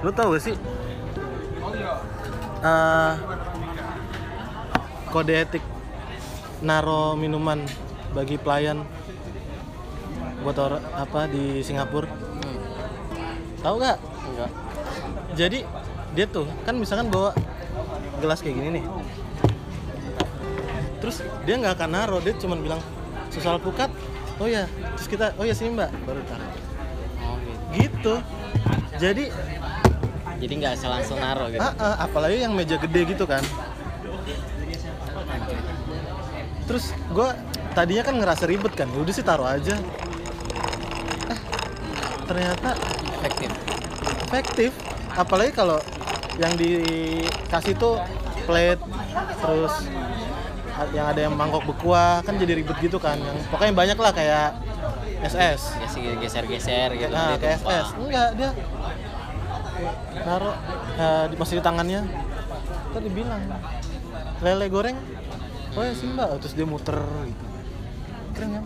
Lu tau gak sih? eh, kode etik naro minuman bagi pelayan buat orang apa di Singapura Hmm. tahu nggak Enggak. jadi dia tuh kan misalkan bawa gelas kayak gini nih terus dia nggak akan naro dia cuma bilang sosial pukat oh ya terus kita oh ya sini mbak baru taruh Oh gitu. gitu jadi Jadi nggak asal langsung naro gitu. ah, ah, apalagi yang meja gede gitu kan terus gue tadinya kan ngerasa ribet kan udah sih taruh aja eh, ternyata Efektif. efektif apalagi kalau yang dikasih tuh plate terus yang ada yang mangkok bekuah kan jadi ribet gitu kan yang pokoknya banyak lah kayak SS Ya sih geser-geser gitu. nah kayak. SS enggak dia naruh eh, di- masih di tangannya tadi bilang lele goreng oh ya sih mbak terus dia muter gitu keren kan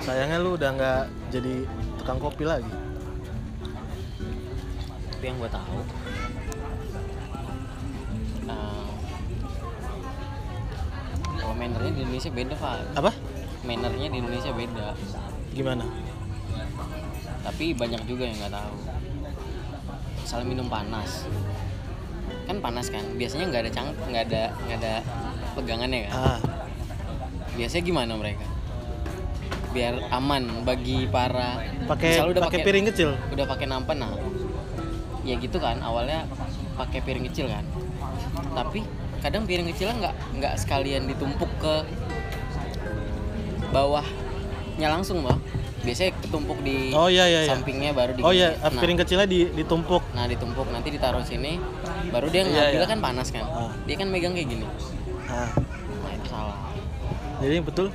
sayangnya lu udah nggak jadi tukang kopi lagi Tapi yang gue tahu. kalau mannernya di Indonesia beda pak. apa Mannernya di Indonesia beda. Gimana Tapi banyak juga yang nggak tahu. Misalnya minum panas, kan panas kan. Biasanya nggak ada cang, nggak ada nggak ada pegangannya kan. ah Biasanya gimana mereka? Biar aman bagi para pakai udah pakai piring kecil udah pakai nampan nah ya gitu kan awalnya pakai piring kecil kan tapi kadang piring kecilnya nggak nggak sekalian ditumpuk ke bawahnya langsung loh biasanya ketumpuk di oh iya iya iya. sampingnya baru di oh iya nah, piring kecilnya di, ditumpuk. Nah ditumpuk. Nanti ditaruh sini baru dia Iya, ngambilnya iya. kan panas kan. Ah. dia kan megang kayak gini. Ah. Nah itu salah. Jadi betul?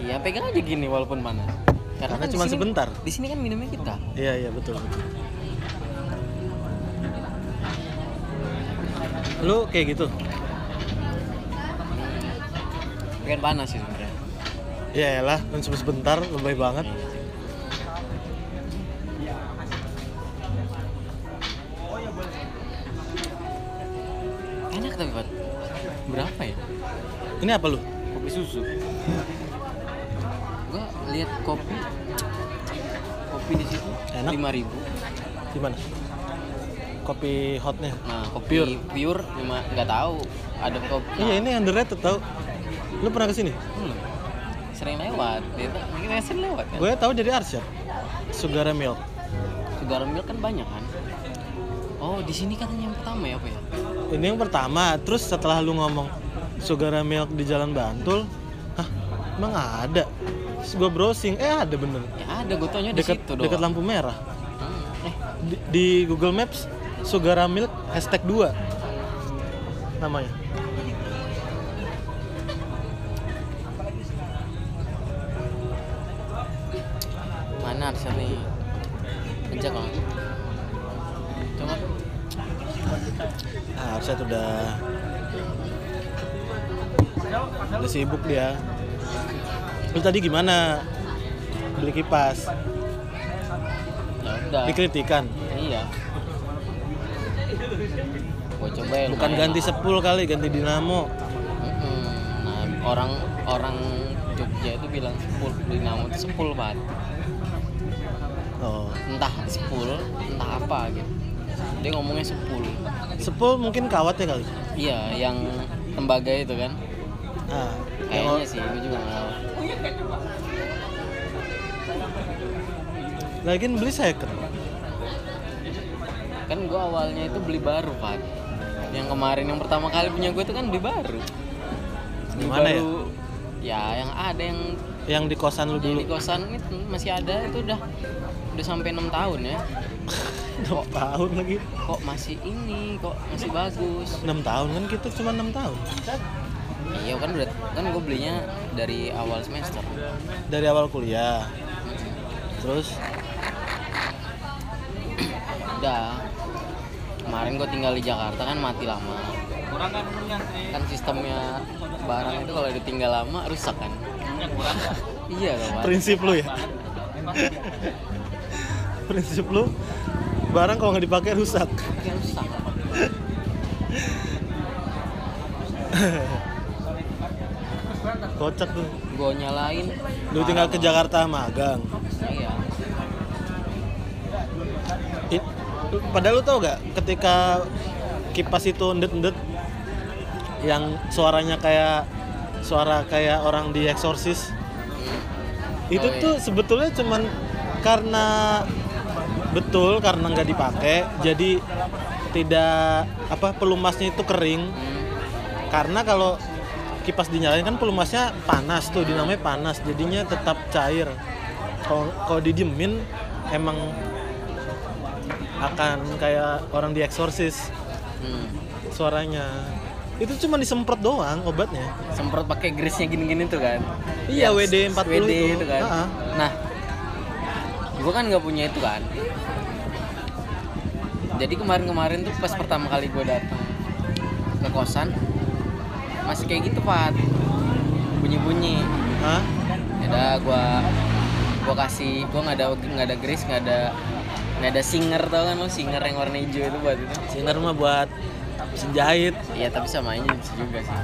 Iya pegang aja gini walaupun panas. Karena kan di cuma sini- sebentar. di sini kan minumnya kita. Iya iya betul betul. Lu kayak gitu? Pengen panas sih sebenarnya. Ya lah kan cuma sebentar lebih banget. Iya Berapa ya? ini apa lu Kopi susu. Gua lihat kopi kopi di situ Enak. lima ribu. gimana kopi hotnya Nah kopi Pure. pure, lima nggak tahu ada kopi. iya ini underrated tau lu pernah ke sini Hmm. Sering lewat. Dia mungkin sering lewat kan. gue tahu dari Arsyad Sugara Milk Sugar milk kan banyak kan. Oh di sini katanya yang pertama ya apa ya? Ini yang pertama. Terus setelah lu ngomong Sugara Milk di Jalan Bantul? Hah emang ada? Terus gue browsing eh ada bener. Ya ada. Gue taunya di dekat dekat lampu merah. Hmm. Eh. Di, di Google Maps Sugara Milk hashtag 2 namanya dia lu tadi gimana? Beli kipas. Ya udah. Dikritikan? Iya. Gua coba ya bukan ganti sepul kali ganti dinamo. Nah orang orang Jogja itu bilang sepul dinamo itu sepul banget oh. Entah sepul entah apa gitu. Dia ngomongnya sepul. Sepul mungkin kawat ya kali? Iya yang tembaga itu kan. Ah kayaknya sih gue juga tahu. Beli second. Kan gue awalnya itu beli baru Pak yang kemarin yang pertama kali punya gue itu kan beli baru. Beli Gimana ya? baru, ya yang ada yang yang di kosan lu yang dulu. di kosan itu masih ada itu udah udah sampai enam tahun ya. 6 tahun lagi. kok masih ini kok masih bagus? 6 tahun kan kita cuma 6 tahun iya kan udah kan gue belinya dari awal semester. Dari awal kuliah. Terus? Udah. Kemarin gue tinggal di Jakarta kan mati lama. Kan sistemnya barang itu kalau ditinggal lama rusak kan. Iya kan prinsip lu ya? Prinsip lu? Barang kalau nggak dipakai rusak. kocak tuh Gue nyalain. lu tinggal ke Jakarta magang Iya. I- padahal lu tau gak ketika kipas itu ndet-ndet yang suaranya kayak suara kayak orang di eksorsis Hmm. itu Oh, iya. tuh sebetulnya cuman karena betul karena nggak dipakai jadi tidak apa pelumasnya itu kering Hmm. karena kalau kipas dinyalain kan pelumasnya panas tuh dinamanya panas jadinya tetap cair kalau kalau didiemin emang akan kayak orang di eksorsis Hmm. suaranya itu cuma disemprot doang obatnya Semprot pakai grease-nya gini-gini tuh kan. iya Yang WD 40 WD itu, kan. Ha-ha. Nah, gue kan nggak punya itu kan. Jadi kemarin-kemarin tuh pas pertama kali gue datang ke kosan masih kayak gitu Pat bunyi-bunyi Hah? ya udah gue gue kasih gue nggak ada nggak ada grease nggak ada nggak ada singer tau kan lo singer yang warna hijau itu buat itu singer mah buat mesin jahit Iya tapi sama ini bisa juga sih.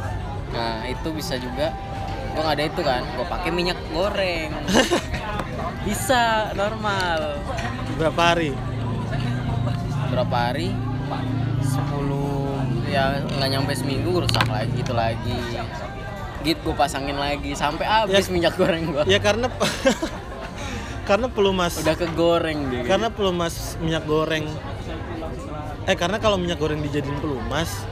Nah itu bisa juga. Gue nggak ada itu kan. Gue pakai minyak goreng. bisa normal. berapa hari Berapa hari? 10 ya nggak nyampe seminggu rusak lagi gitu lagi. Git gue pasangin lagi sampai habis Ya. minyak goreng gue. ya karena karena pelumas Udah kegoreng dia. karena pelumas minyak goreng eh karena kalau minyak goreng dijadiin pelumas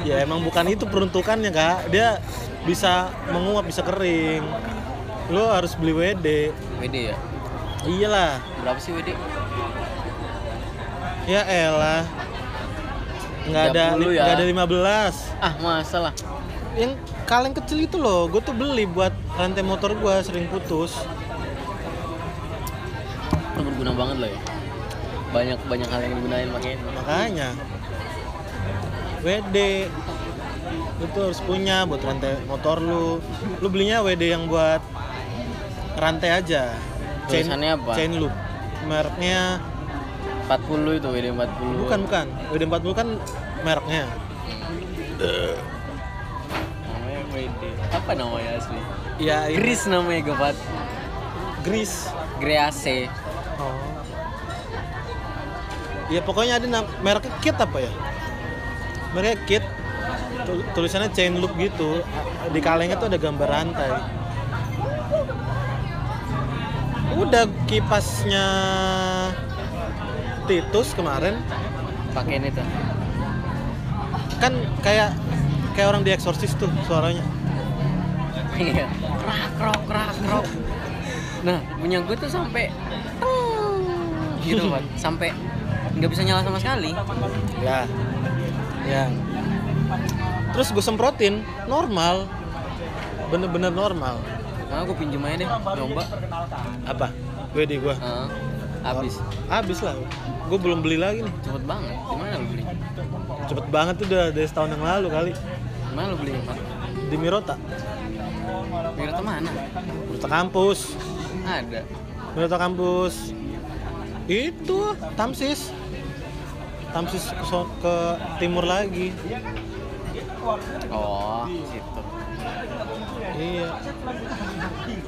ya emang bukan itu peruntukannya kak dia bisa menguap bisa kering lo harus beli WD WD ya. iyalah Berapa sih WD? ya elah nggak ada 30 ya. nggak ada 15 Ah masalah. yang kaleng kecil itu loh gue tuh beli buat rantai motor gue sering putus Itu berguna banget loh ya. Banyak banyak hal yang digunain pakai ini. makanya WD itu harus punya buat rantai motor lu lu belinya WD yang buat rantai aja Tulisannya apa? chain loop mereknya 40 itu WD 40. bukan bukan. WD 40 kan mereknya. Namanya WD apa namanya asli? Ya Gris namanya Govat grease Grease oh. Ya pokoknya ada mereknya kit apa ya? Mereknya kit. Tul- tulisannya chain loop gitu. Di kalengnya tuh ada gambar rantai. Udah kipasnya Titus kemarin. Pakai ini tuh. Kan kayak kayak orang di eksorsis tuh suaranya. Iya. Krak krok krak krok nah punya gue tuh sampai gitu kan sampai nggak bisa nyala sama sekali. Ya. Ya. Terus gue semprotin normal. Bener-bener normal. Nah gue pinjem aja deh nyoba. Apa? WD gue Heeh. Habis. Habis lah. Gue belum beli lagi nih. Cepet banget. Gimana lu beli? Cepet banget tuh udah dari setahun yang lalu kali. Gimana lu beli Pak? di Mirota. Mirata mana? Mirota kampus. Ada. Mirota kampus. Itu Tamsis. Tamsis ke, ke timur lagi. Oh situ iya.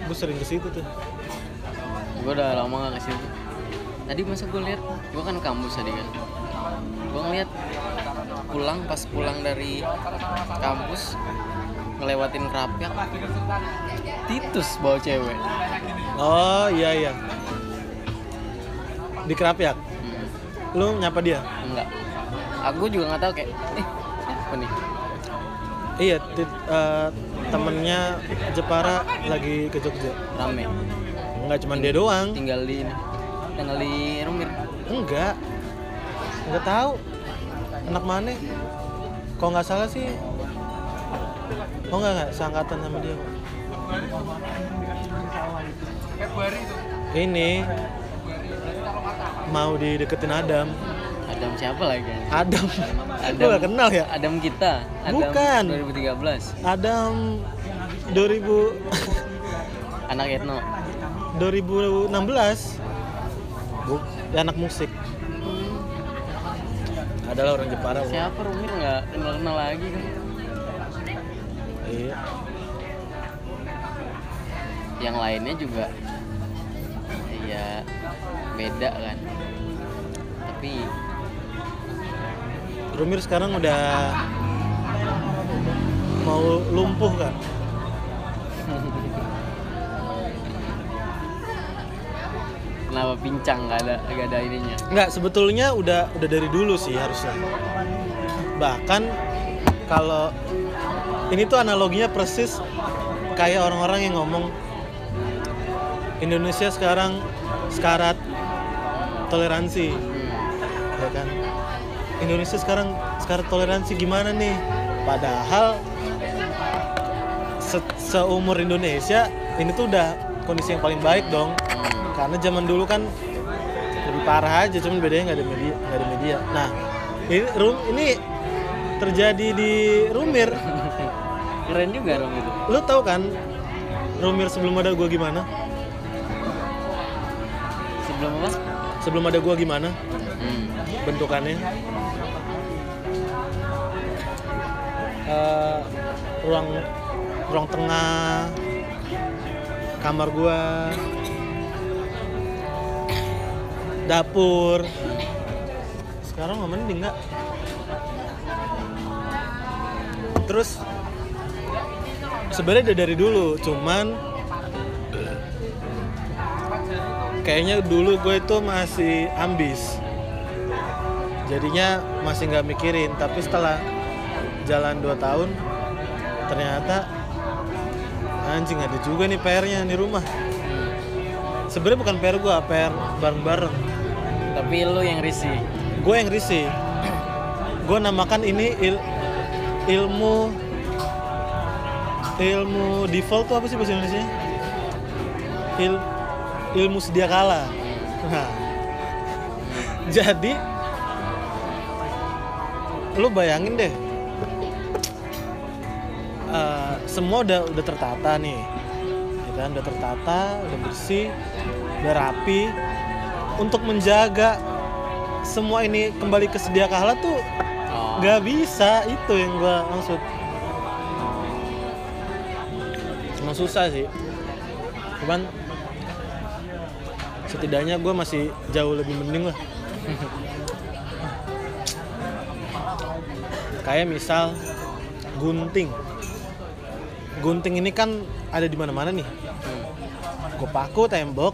Gue sering ke situ tuh. Gue udah lama gak ke situ tadi masa gue lihat gue kan kampus tadi kan. Gue ngeliat pulang pas pulang dari kampus ngelewatin kerapyak titus bawa cewek. Oh iya iya. Di Kerapyak hmm, lu nyapa dia? Enggak. Aku juga nggak tahu kayak eh siapa nih? Iya tit- eh, temennya Jepara lagi ke Jogja. Rame. Nggak cuman dia doang. Tinggal di ini tinggal di Rumir enggak. Enggak tahu. Anak mana? Kalau nggak salah sih oh enggak enggak? Seangkatan sama dia. Ini mau dideketin Adam. Adam siapa lagi? Adam. Adam. Gak kenal ya? Adam kita. Adam Bukan. 2013 Adam 2000 anak Etno. 2016 Bu, ya anak musik. Adalah orang Jepara. Siapa Rumir nggak kenal kenal lagi kan? Iya. Yang lainnya juga ya beda kan. Tapi Rumir sekarang udah mau lumpuh kan kenapa pincang nggak ada nggak ada ininya Nggak, sebetulnya udah udah dari dulu sih harusnya. Bahkan kalau ini tuh analoginya persis kayak orang-orang yang ngomong Indonesia sekarang sekarat toleransi, hmm. ya kan? Indonesia sekarang sekarat toleransi gimana nih? Padahal se- seumur Indonesia ini tuh udah kondisi yang paling baik dong. Karena zaman dulu kan lebih parah aja, cuman bedanya nggak ada media, nggak ada media. Nah, ini rum ini terjadi di Rumir. keren juga Rum itu Lu tahu kan Rumir sebelum ada gua gimana? sebelum apa Sebelum ada gua gimana hmm. bentukannya? Eh, ruang ruang tengah kamar gua dapur. Sekarang nggak mending nggak terus sebenarnya udah dari dulu cuman kayaknya dulu gue itu masih ambis. Jadinya masih nggak mikirin tapi setelah jalan 2 tahun ternyata anjing ada juga nih PR-nya di rumah. Sebenarnya bukan PR gue PR bareng-bareng tapi lu yang risih? Gue yang risih. Gue namakan ini il- ilmu ilmu default tuh apa sih bahasa Indonesia? Il, ilmu sedia kala. Nah, jadi lu bayangin deh. Eh, semua udah udah tertata nih. Ya kan udah tertata udah bersih udah rapi untuk menjaga semua ini kembali ke sedia kala tuh oh. nggak bisa itu yang gua maksud. Emang susah sih. Cuman setidaknya gue masih jauh lebih mending lah. Kayak misal gunting. Gunting ini kan ada di mana-mana nih. Gue paku tembok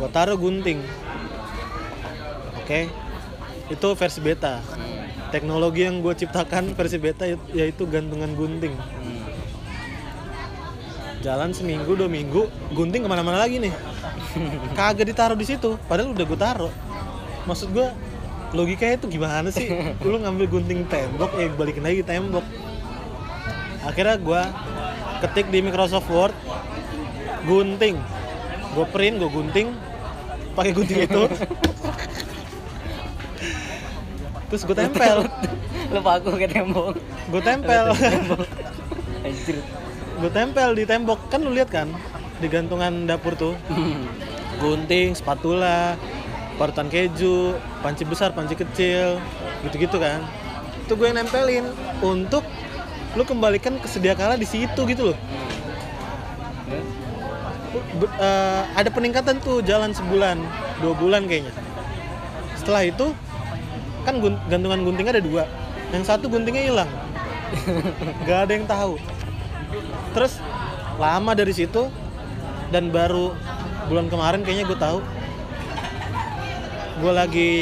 gue taruh gunting. Oke? Itu versi beta. Hmm. teknologi yang gue ciptakan versi beta yait- yaitu gantungan gunting. Hmm. jalan seminggu dua minggu gunting ke mana-mana lagi nih. Kagak ditaruh di situ padahal udah gue taruh. Maksud gue logikanya itu gimana sih? Lu ngambil gunting tembok eh balikin lagi tembok. Akhirnya gue ketik di Microsoft Word gunting. Gue print gue gunting pakai gunting itu. Terus gue tempel. Lu paku ke tembok. Gue tempel. Gue tempel di tembok. Kan lu lihat kan di gantungan dapur tuh. Gunting spatula parutan keju panci besar panci kecil gitu-gitu kan. Itu gue yang nempelin. Untuk lu kembalikan ke sedia kala di situ gitu loh Eh, ada peningkatan tuh jalan sebulan dua bulan kayaknya. Setelah itu kan gun- gantungan gunting ada dua. Yang satu guntingnya hilang. Nggak ada yang tahu. Terus lama dari situ dan baru bulan kemarin kayaknya gue tahu. Gue lagi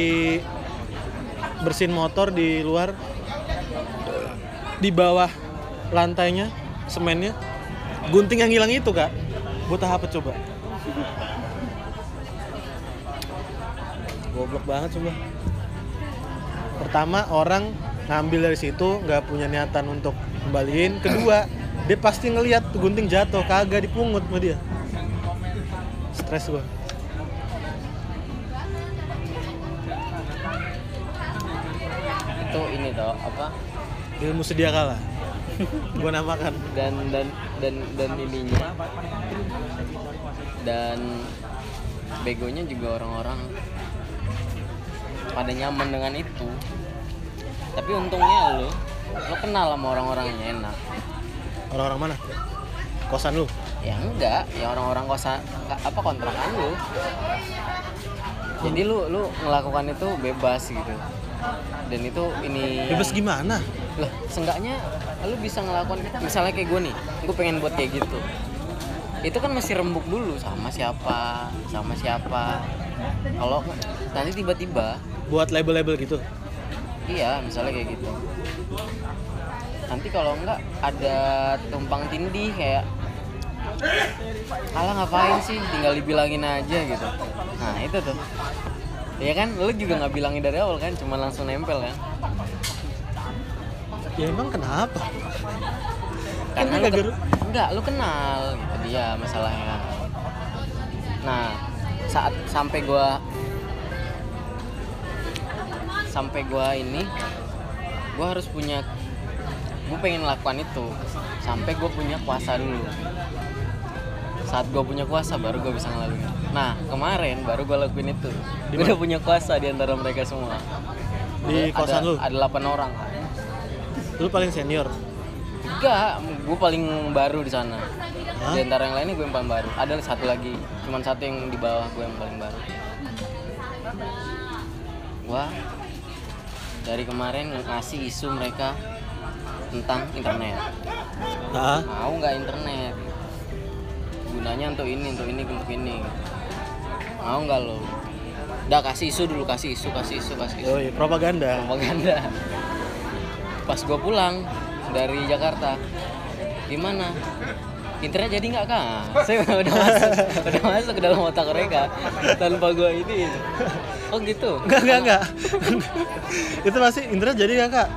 bersihin motor di luar di bawah lantainya semennya. Gunting yang hilang itu kak gue tahu apa coba? Goblok banget coba. Pertama orang ngambil dari situ nggak punya niatan untuk kembaliin. Kedua dia pasti ngelihat tuh gunting jatuh kagak dipungut sama dia. Stres gua. Itu ini toh apa? Ilmu sedia kala Gua namakan. dan dan dan dan ininya dan begonya juga orang-orang pada nyaman dengan itu tapi untungnya lo lo kenal sama orang-orangnya enak Orang-orang mana? Kosan lu. ya enggak ya orang-orang kosan apa kontrakan lu jadi lu lu melakukan itu bebas gitu dan itu ini Bebas gimana? lah seenggaknya lu bisa ngelakukan misalnya kayak gue nih gue pengen buat kayak gitu. Itu kan masih rembuk dulu sama siapa sama siapa. Kalau nanti tiba-tiba Buat label-label gitu. iya misalnya kayak gitu. Nanti kalau enggak ada tumpang tindih kayak Alah ngapain sih? Tinggal dibilangin aja gitu. Nah itu tuh ya kan lu juga nggak bilangin dari awal kan cuma langsung nempel kan? Ya emang kenapa? karena lu ken- enggak lu kenal gitu dia masalahnya. Nah saat sampai gua sampai gua ini gua harus punya gua pengen lakukan itu. Sampai gua punya kuasa dulu saat gua punya kuasa baru gua bisa ngelaluin nah kemarin baru gua lakuin itu mana? udah punya kuasa di antara mereka semua Di Ada- kosan lu? ada 8 orang Lu paling senior. Enggak, gue paling baru di sana. Hah? Di antara yang lainnya gue yang paling baru. Ada satu lagi, cuman satu yang di bawah gue yang paling baru. Wah, dari kemarin ngasih isu mereka tentang internet. Ah, Mau nggak internet? Gunanya untuk ini, untuk ini, untuk ini. Mau nggak lo? Udah kasih isu dulu, kasih isu, kasih isu, kasih isu. yoi, propaganda. propaganda pas gue pulang dari Jakarta gimana internet jadi nggak kak saya udah masuk udah masuk ke dalam otak mereka tanpa gue ini oh gitu Enggak, enggak, enggak. itu pasti internet jadi nggak kak?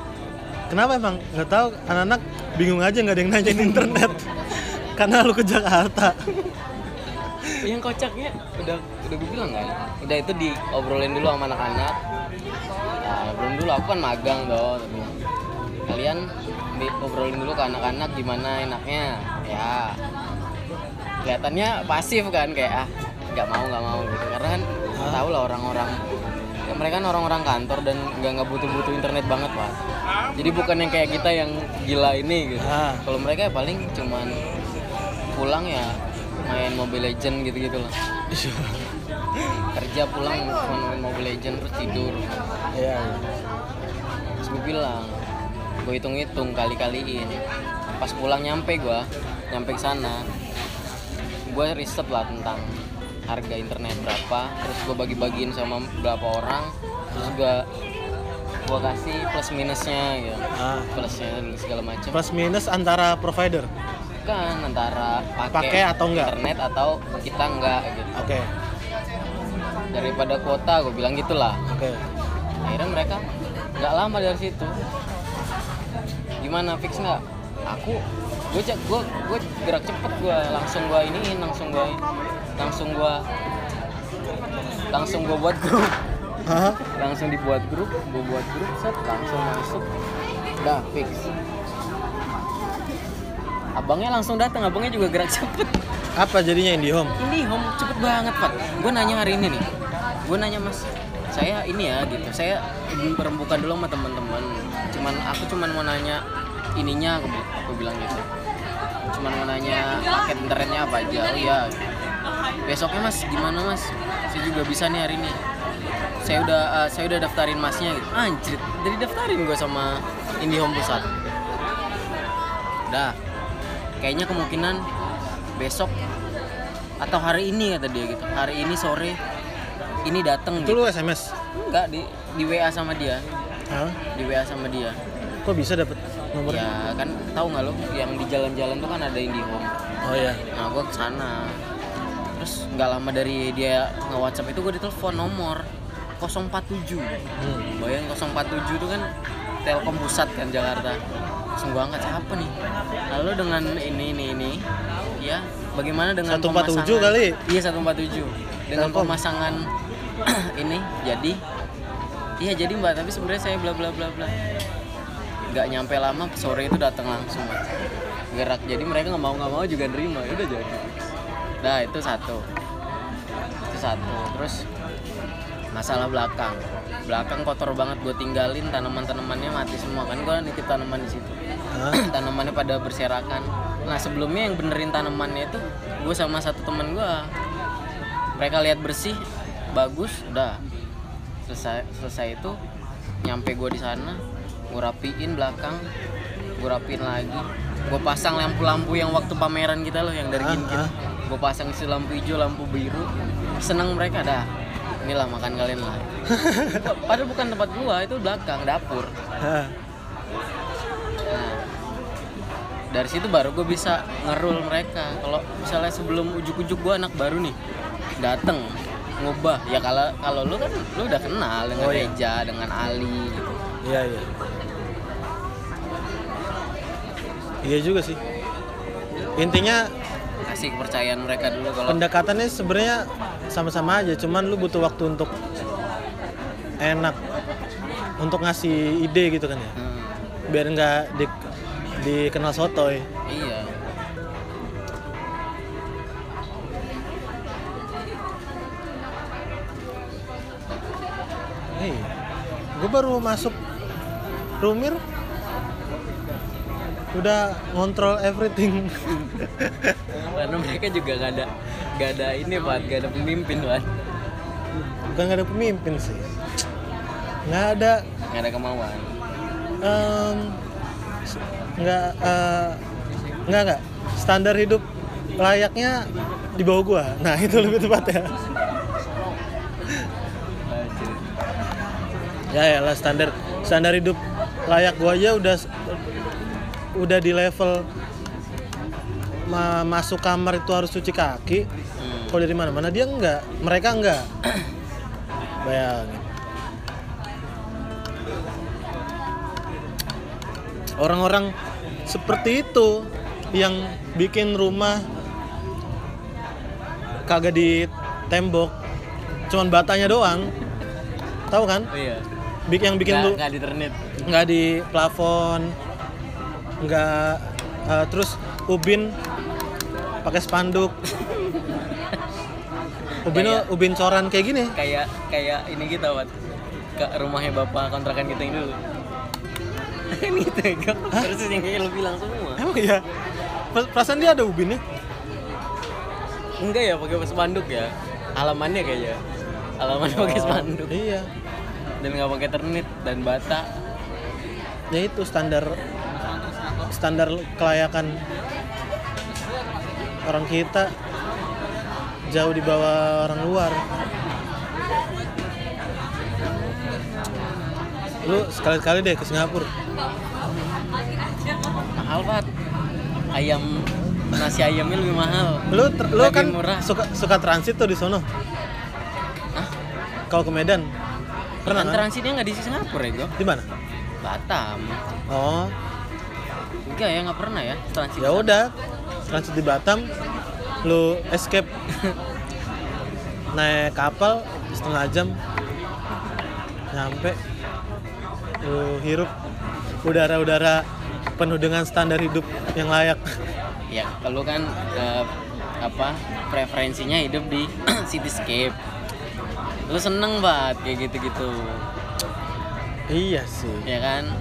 Kenapa emang? Nggak tahu. Anak-anak bingung aja nggak ada yang nanyain internet. Karena lu ke Jakarta. yang kocaknya udah udah gue bilang kan udah itu diobrolin dulu sama anak-anak. Nah, obrolin dulu aku kan magang tapi kalian diobrolin dulu ke anak-anak gimana enaknya. Ya. Kelihatannya pasif kan kayak ah nggak mau nggak mau. Gitu. Karena kan tahu lah orang-orang ya mereka kan orang-orang kantor dan nggak nggak butuh-butuh internet banget pak. Jadi bukan yang kayak kita yang gila ini gitu. Ah. kalau mereka ya paling cuman pulang ya main Mobile Legend gitu-gitu lah kerja pulang cuma main Mobile Legend terus tidur. Iya. terus gue bilang gue hitung-hitung kali-kaliin. Pas pulang nyampe gue nyampe ke sana gue riset lah tentang harga internet berapa. Terus gue bagi-bagiin sama berapa orang. Terus gue gue kasih plus minusnya gitu Ah. plusnya segala macam Plus minus antara provider. Kan antara Pakai atau enggak? internet atau kita enggak gitu Oke. daripada kuota gue bilang gitulah Oke. akhirnya mereka nggak lama dari situ gimana fix nggak aku gue cek gue gue gerak cepet gue langsung gue iniin langsung gue langsung gue langsung gue buat grup Hah? langsung dibuat grup gue buat grup set langsung masuk udah fix abangnya langsung datang abangnya juga gerak cepet. Apa jadinya IndiHome? ini home cepet banget pak. Gue nanya hari ini nih. Gue nanya mas saya ini ya gitu. Saya perembukan dulu sama teman-teman. Cuman aku cuman mau nanya ininya aku, bi- aku bilang gitu. Cuman mau nanya paket internetnya apa aja. Oh iya. Besoknya mas gimana mas? Saya juga bisa nih hari ini. Saya udah eh, saya udah daftarin masnya gitu. Anjir dari daftarin gue sama IndiHome pusat. Udah kayaknya kemungkinan besok atau hari ini kata dia gitu hari ini sore ini datang Itu gitu lu SMS? enggak di di WA sama dia Hah? di WA sama dia Kok bisa dapet nomornya? ya kan tahu nggak lo yang di jalan-jalan tuh kan ada IndiHome Oh iya. nah gue ke sana terus nggak lama dari dia nge WhatsApp itu gue ditelepon nomor 047 Hmm. bayang 047 itu kan Telkom pusat kan Jakarta langsung gue angkat siapa nih? Lalu dengan ini ini ini ya bagaimana dengan 147 pemasangan- kali? iya 147 dengan Telkom. pemasangan ini jadi iya jadi mbak tapi sebenarnya saya bla bla bla bla. Nggak nyampe lama sore itu datang langsung Mat. gerak jadi mereka nggak mau nggak mau juga nerima ya udah jadi. Nah itu satu. Itu satu. Terus masalah belakang. Belakang kotor banget gue tinggalin tanaman-tanamannya mati semua. Kan gue nitip tanaman di situ. Tanamannya pada berserakan. Nah sebelumnya yang benerin tanamannya itu gue sama satu teman gue mereka lihat bersih bagus udah. Selesai selesai itu nyampe gue di sana gue rapiin belakang gue rapiin lagi. Gue pasang lampu-lampu yang waktu pameran kita loh yang dari gin ah. gue pasang isi lampu hijau lampu biru. Seneng mereka dah inilah makan kalian lah padahal bukan tempat gua itu belakang dapur. Nah, dari situ baru gue bisa ngerul mereka. Kalau misalnya sebelum ujuk-ujuk gue anak baru nih, dateng ngubah ya kalau kalau lu kan lu udah kenal dengan Oh, iya. Reja, dengan Ali gitu. Iya iya. Iya juga sih. Intinya Kasih kepercayaan mereka dulu kalau pendekatannya sebenarnya sama-sama aja, cuman lu butuh waktu untuk enak untuk ngasih ide gitu kan ya. Hmm, Biar nggak di, dikenal sotoy. iya. Hei, gue baru masuk Rumir udah ngontrol everything. Karena mereka juga gak ada gak ada ini Pak, gak ada pemimpin Pak. Bukan nggak ada pemimpin sih. Nggak ada Gak ada kemauan. em, nggak eh, nggak nggak standar hidup layaknya di bawah gua. Nah itu lebih tepat ya. Ya ya lah standar standar hidup layak gua aja udah udah di level ma- masuk kamar itu harus cuci kaki. Hmm. Kalau dari mana-mana dia enggak, mereka enggak. Bayangin. Orang-orang seperti itu yang bikin rumah kagak di tembok, cuman batanya doang. Tahu kan? Oh iya. Bik yang bikin lu gak di ternit. nggak di plafon, nggak eh, terus ubin pakai spanduk. Ubin Kayak- ubin coran kayak gini. Kayak kayak ini kita Pak. Ke rumahnya bapak kontrakan kita yang dulu. Kan gitu ya, Terus yang kayak lu bilang semua. Emang iya. Per- Perasaan dia ada ubinnya. Enggak ya pakai spanduk ya. Halamannya kayaknya. Halamannya pakai spanduk Iya. dan nggak pakai ternit dan bata. Ya itu standar standar kelayakan orang kita jauh di bawah orang luar. Lu sekali-kali deh ke Singapura. Mahal banget. Ayam nasi ayamnya lebih mahal. Lu ter- lu kan murah. suka suka transit tuh di sono. Hah? Kalau ke Medan. Pernah kan kan? transitnya nggak di Singapura ya, Di mana? Batam. Oh, Enggak ya, nggak pernah ya transit. ya udah. Transit di Batam, lu escape naik kapal setengah jam nyampe lu hirup udara-udara penuh dengan standar hidup yang layak Ya, kalau kan eh, apa preferensinya hidup di cityscape. Lu seneng banget kayak gitu-gitu. iya sih Ya kan?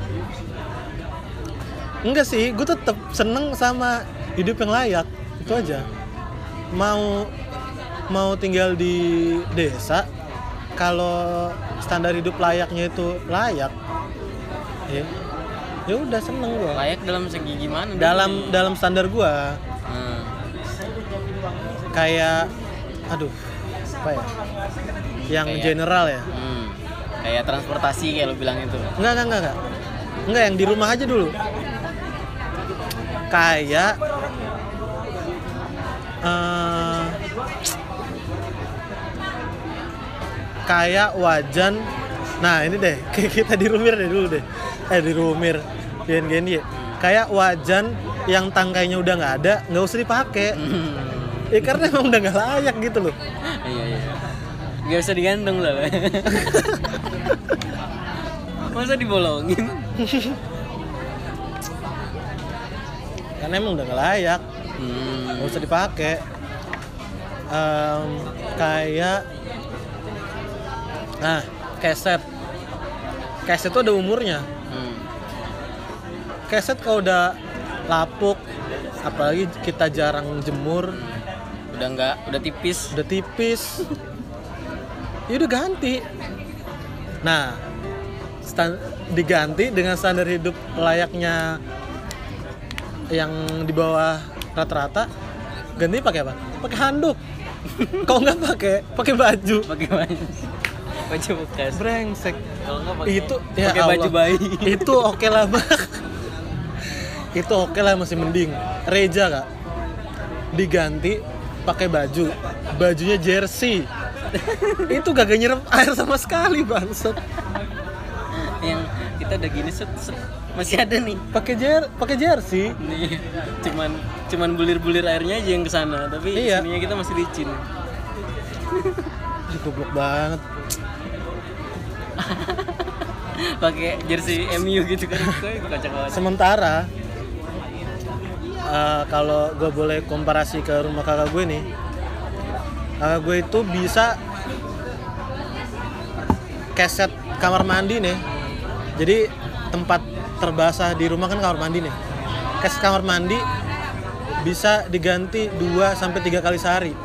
Enggak sih gue tetap seneng sama hidup yang layak itu aja mau mau tinggal di desa kalau standar hidup layaknya itu layak ya ya udah seneng gue Layak dalam segi gimana? dalam nih? dalam standar gue Hmm. kayak aduh apa ya yang Kayak- general ya Hmm. Kayak transportasi kayak lu bilang itu. Enggak, enggak, enggak, enggak. Enggak, yang di rumah aja dulu. Kayak eh kayak wajan. Nah, ini deh, kayak kita di Rumir deh dulu deh. Eh di Rumir, di NGNY. Kayak wajan yang tangkainya udah nggak ada, nggak usah dipakai. Hmm. Ya karena emang udah nggak layak gitu loh. iya iya. Gak usah digantung lah. Masa dibolongin? karena emang udah gak layak. Hmm. nggak usah dipakai. Em, kayak nah keset. Keset tuh ada umurnya. Hmm. keset kalau udah lapuk apalagi kita jarang jemur. Udah nggak, udah tipis. udah tipis. Ya udah ganti. Nah diganti dengan standar hidup layaknya yang di bawah rata-rata ganti pakai apa? Pakai handuk. Kalau nggak pakai pakai baju. Pakai baju. Baju bekas. brengsek. Kalau nggak pakai itu ya pakai baju bayi. itu oke lah bang itu oke lah masih mending. Reja kak. Diganti pakai baju. Bajunya jersey. Itu kagak nyerap air sama sekali bangsat. Yang kita udah gini set, set. Masih ada nih. pakai jer pakai jersey Nih, cuman cuman bulir-bulir airnya aja yang ke sana, tapi Iya. sininya kita masih licin. Goblok banget Pakai jersey MU gitu kan, sementara eh, kalau gue boleh komparasi ke rumah kakak gue nih kakak gue itu bisa keset kamar mandi nih jadi tempat terbasah di rumah kan kamar mandi nih. Keset kamar mandi bisa diganti 2 sampai tiga kali sehari.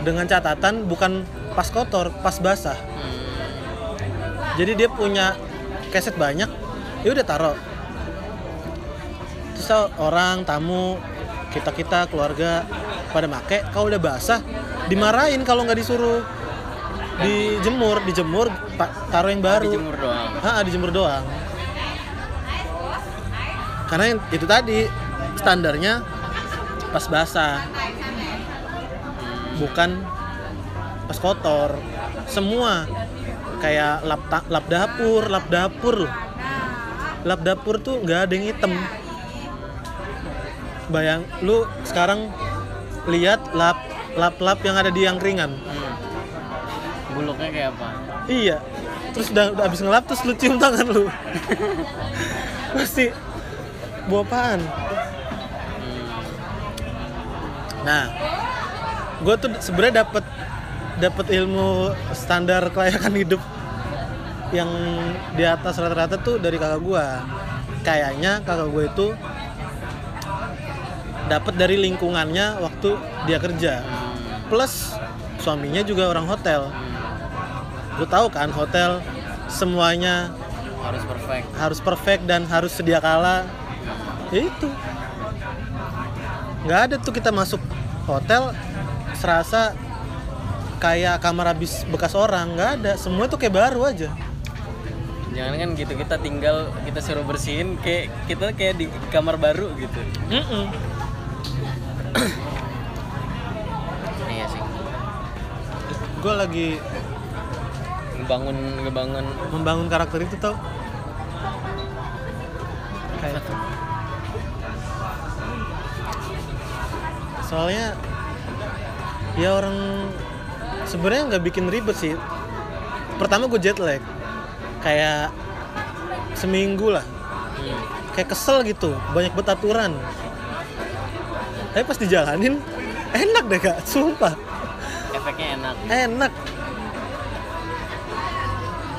Dengan catatan bukan pas kotor pas basah. Jadi dia punya keset banyak ya udah taruh. Terus orang tamu kita kita keluarga pada make kalau udah basah dimarahin kalau nggak disuruh dijemur dijemur taruh yang baru. Dijemur doang. Ah, dijemur doang. Karena yang itu tadi standarnya pas basah. Bukan pas kotor. Semua kayak lap lap dapur lap dapur loh. Lap dapur tuh nggak ada yang hitam. Bayang lu sekarang lihat lap lap lap yang ada di angkringan. Hmm. Buluknya kayak apa? iya terus udah, udah abis ngelap terus lu cium tangan lu pasti bau apaan Hmm. Nah, gue tuh sebenarnya dapat dapat ilmu standar kelayakan hidup yang di atas rata-rata tuh dari kakak gue. Kayaknya kakak gue itu dapat dari lingkungannya waktu dia kerja. Hmm. Plus suaminya juga orang hotel. Lu tahu kan hotel semuanya Harus perfect. harus perfect dan harus sedia kala. Ya itu. Nggak ada tuh kita masuk hotel serasa kayak kamar habis bekas orang nggak ada semua tuh kayak baru aja Jangan kan gitu kita tinggal kita suruh bersihin kayak kita kayak di kamar baru gitu. Iya sih. gue lagi Ngebangun ngebangun. Membangun karakter itu tau? Kayak soalnya ya orang sebenarnya nggak bikin ribet sih. Pertama gue jet lag. Kayak seminggu lah. Hmm. kayak kesel gitu. Banyak betaturan tapi pas dijalanin enak deh kak. Sumpah. Efeknya enak. enak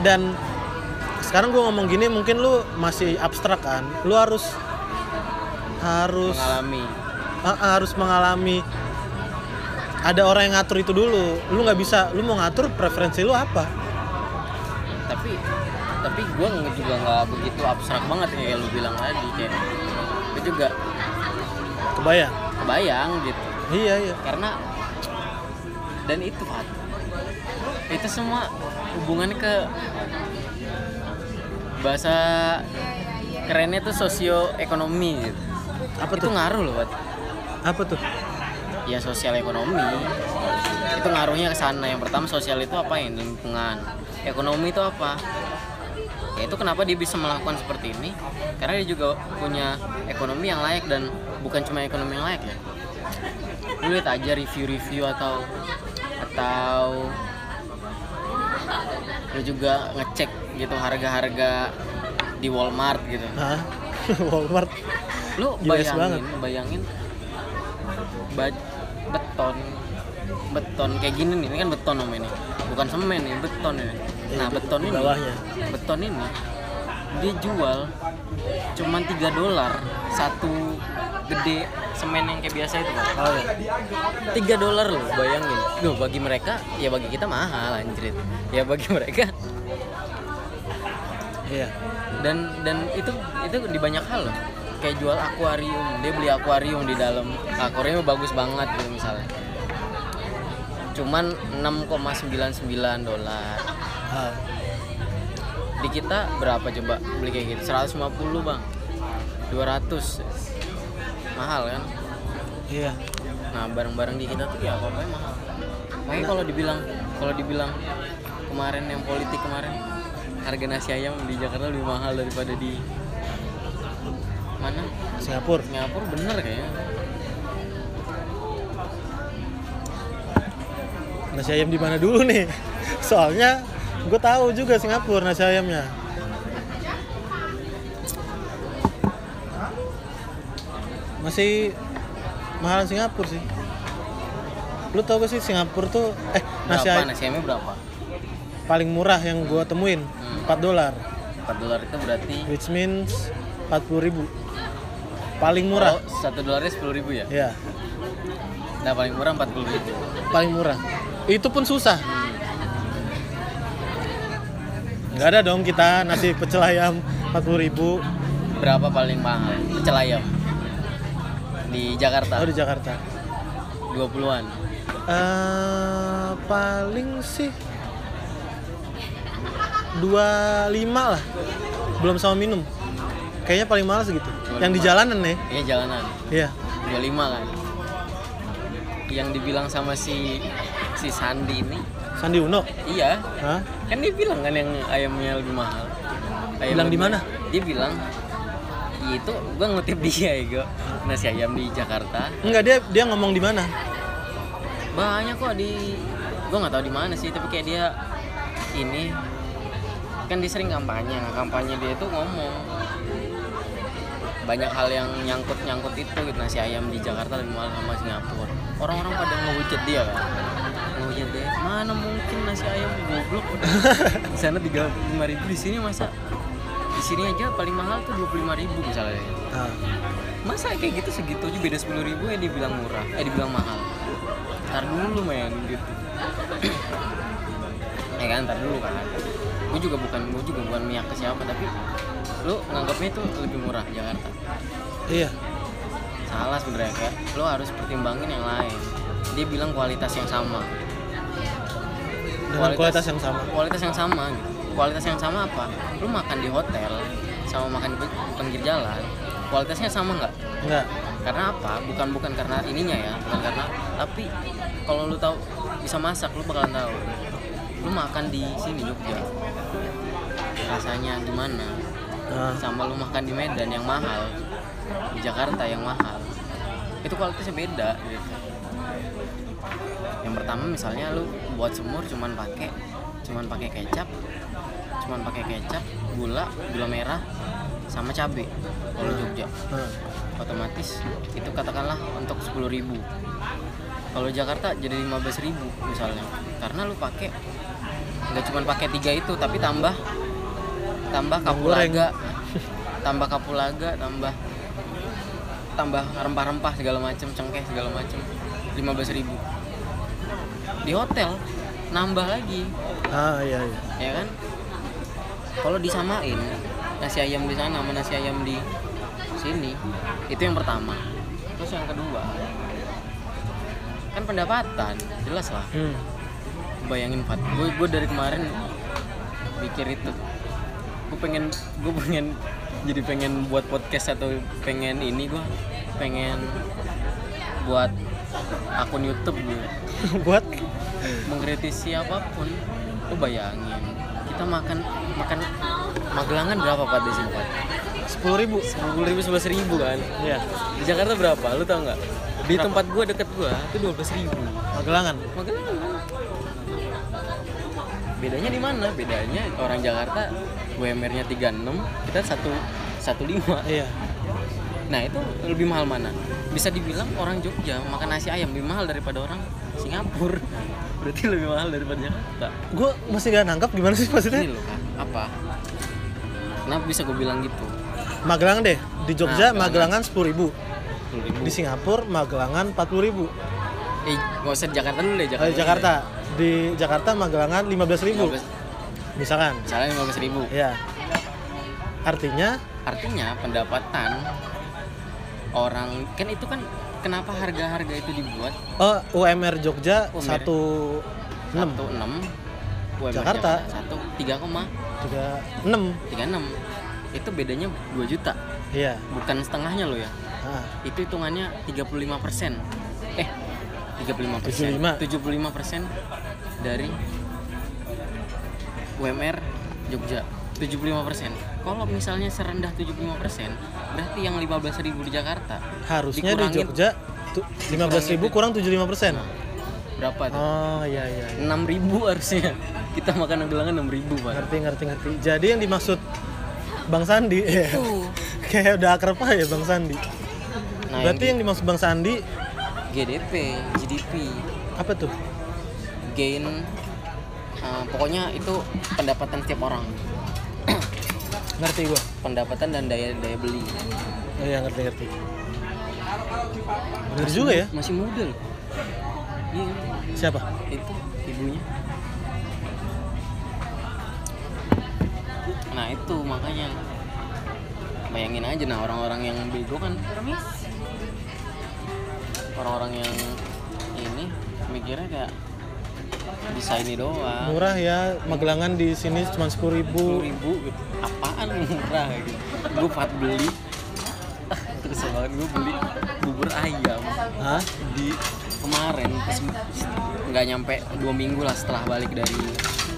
dan sekarang gue ngomong gini mungkin lu masih abstrak kan? Lu harus harus Mengalami. Ah, harus mengalami. Ada orang yang ngatur itu dulu. Lu nggak bisa lu mau ngatur preferensi lu apa? Tapi tapi gue juga nggak begitu abstrak banget ya, kayak lu bilang tadi kayak gue juga kebayang? Kebayang gitu. Iya iya. Karena dan itu Fat itu semua hubungannya ke bahasa kerennya tuh sosioekonomi gitu. Apa itu tuh? ngaruh loh Fat apa tuh? Ya sosial ekonomi. Itu ngaruhnya ke sana. Yang pertama sosial itu apa? Ya lingkungan. Ekonomi itu apa? Ya itu kenapa dia bisa melakukan seperti ini? Karena dia juga punya ekonomi yang layak dan bukan cuma ekonomi yang layak ya. Lu lihat aja review-review atau atau lu juga ngecek gitu harga-harga di Walmart gitu Hah? Walmart lu bayangin banget. bayangin ba- beton beton kayak gini nih ini kan beton namanya ini bukan semen nih beton ini nah Iya, di- beton ini bawahnya. beton ini dia jual cuman 3 dolar satu gede semen yang kayak biasa itu Pak. oh ya 3 dolar loh bayangin. Duh, bagi mereka ya bagi kita mahal anjrit. Ya bagi mereka. Iya. Dan dan itu itu di banyak hal loh. Kayak jual akuarium dia beli akuarium di dalam. Akuarium bagus banget gitu misalnya. Cuman 6,99 dolar. Ah. Di kita berapa coba beli kayak gitu? 150 bang. 200 mahal kan? Iya. Nah barang-barang di kita tuh ya pokoknya mahal. Makanya kalau dibilang kalau dibilang kemarin yang politik kemarin harga nasi ayam di Jakarta lebih mahal daripada di mana? Singapura. Singapura bener kayaknya. Nasi ayam di mana dulu nih? Soalnya gue tahu juga Singapura nasi ayamnya. Masih mahal Singapura sih. Lu tau gak sih Singapura tuh eh nasi berapa? ayam nasi ayamnya berapa? paling murah yang gue temuin Hmm. 4 dolar. 4 dolar itu berarti which means 40 ribu. Paling murah. Oh, satu dolarnya sepuluh ribu ya? Ya nah paling murah 40 ribu. Paling murah. Itu pun susah nggak ada dong kita nasi pecel ayam 40 ribu. Berapa paling mahal? Pecel ayam? Di Jakarta? Oh di Jakarta. 20-an Eh, paling sih 25 lah. Belum sama minum. Kayaknya paling mahal segitu. Yang di jalanan nih. Iya jalanan. Iya. 25 kan? Yang dibilang sama si si Sandi ini Sandi Uno? Iya. Hah? kan dia bilang kan yang ayamnya lebih mahal. Bilang di mana? dia bilang "Iya, itu gua ngutip dia ya nasi ayam di Jakarta. Enggak dia dia ngomong di mana? Banyak kok di gua nggak tahu di mana sih tapi kayak dia ini kan dia sering kampanye kampanye dia itu ngomong banyak hal yang nyangkut nyangkut itu gitu. Nasi ayam di Jakarta lebih mahal sama Singapura. Orang-orang pada ngehujat dia kan ngehujat dia mana mungkin nasi ayam goblok di sana tiga lima ribu di sini masa? Di sini aja paling mahal tuh dua puluh lima ribu misalnya. Ah, masa kayak gitu segitu aja beda sepuluh ribu ya dibilang murah eh dibilang mahal. Ntar dulu men gitu. Ya kan ntar dulu kan. Gue juga bukan gue juga bukan miak ke siapa tapi lu nganggapnya itu lebih murah Jakarta. Iya. Salah sebenarnya kayak lu harus pertimbangin yang lain. Dia bilang kualitas yang sama dengan kualitas yang sama. kualitas yang sama gitu. Kualitas yang sama apa? Lu makan di hotel sama makan di pinggir jalan kualitasnya sama nggak? Enggak karena apa? Bukan bukan karena ininya ya bukan karena tapi kalau lu tahu bisa masak lu bakalan tahu. Lu makan di sini Jogja. Rasanya gimana? Nah, sama lu makan di Medan yang mahal di Jakarta yang mahal. Itu kualitasnya beda gitu pertama misalnya lu buat semur cuman pakai cuman pakai kecap cuman pakai kecap gula gula merah sama cabe kalau Jogja. Nah. otomatis itu katakanlah untuk 10.000 ribu. Kalau Jakarta jadi 15.000 ribu misalnya. Karena lu pakai nggak cuma pakai tiga itu tapi tambah tambah kapulaga. Tambah kapulaga tambah tambah rempah-rempah segala macem cengkeh segala macem 15.000 ribu di hotel nambah lagi. Ah iya iya. Ya kan? Kalau disamain nasi ayam di sana sama nasi ayam di sini itu yang pertama. Terus yang kedua kan pendapatan jelas lah. Hmm. bayangin Fat gue gue dari kemarin mikir itu. Gue pengen gue pengen jadi pengen buat podcast atau pengen ini gue pengen buat akun YouTube gue buat? Mengkritisi apa pun lu bayangin. Kita makan makan magelangan berapa pak di sini pak? Sepuluh ribu. Sepuluh ribu sebelas ribu kan? Iya. Di Jakarta berapa lu tau nggak? Di tempat gua deket gua itu dua belas ribu. Magelangan? Magelangan. Bedanya di mana? Bedanya orang Jakarta UMR-nya 36 kita satu 15 iya. Nah itu lebih mahal mana bisa dibilang orang Jogja makan nasi ayam lebih mahal daripada orang Singapura. Berarti lebih mahal daripada Jakarta. Gue masih gak nangkap gimana sih maksudnya? Ini loh Kak, apa? Kenapa bisa gue bilang gitu? Magelang deh. Di Jogja Nah, Magelangan sepuluh ribu. 10.000 di Singapura Magelangan empat puluh ribu. Eh nggak usah di Jakarta dulu deh Jakarta. Di Jakarta. Di Jakarta Magelangan lima belas ribu. 15 misalkan. Misalnya 15 ribu. Ya artinya? Artinya pendapatan orang. Kan itu kan kenapa harga-harga itu dibuat? Oh UMR Jogja satu enam. Enam. Jakarta. satu tiga koma tiga enam. tiga enam. Itu bedanya 2 juta. Iya. Bukan setengahnya loh ya. Ah, itu hitungannya 35 persen. Eh 35 persen. 75. 75 persen dari UMR Jogja. 75 persen. Kalau misalnya serendah 75 persen berarti yang 15 ribu di Jakarta? Harusnya di. Jogja lima belas ribu kurang tujuh lima persen. Berapa tuh? oh iya iya iya. 6 ribu harusnya. Kita makan gelangan 6 ribu pak. Ngerti ngerti ngerti. Jadi yang dimaksud Bang Sandi Tuh. kayak udah akrab aja ya Bang Sandi. Nah berarti yang yang dimaksud Bang Sandi di- GDP GDP apa tuh? Gain uh, pokoknya itu pendapatan setiap orang ngerti gua. Pendapatan dan daya daya beli. Oh iya ngerti ngerti. Bener juga ya? Masih muda loh. Iya. Siapa? Itu ibunya. Nah itu makanya. Bayangin aja nah orang-orang yang bego kan orang-orang yang ini mikirnya kayak bisa ini doang. Murah ya Magelangan di sini cuma sepuluh ribu. Sepuluh ribu gitu. apaan murah gitu? Gue pat beli. Terus banget gue beli bubur ayam. Hah? di kemarin pas nggak nyampe dua minggu lah setelah balik dari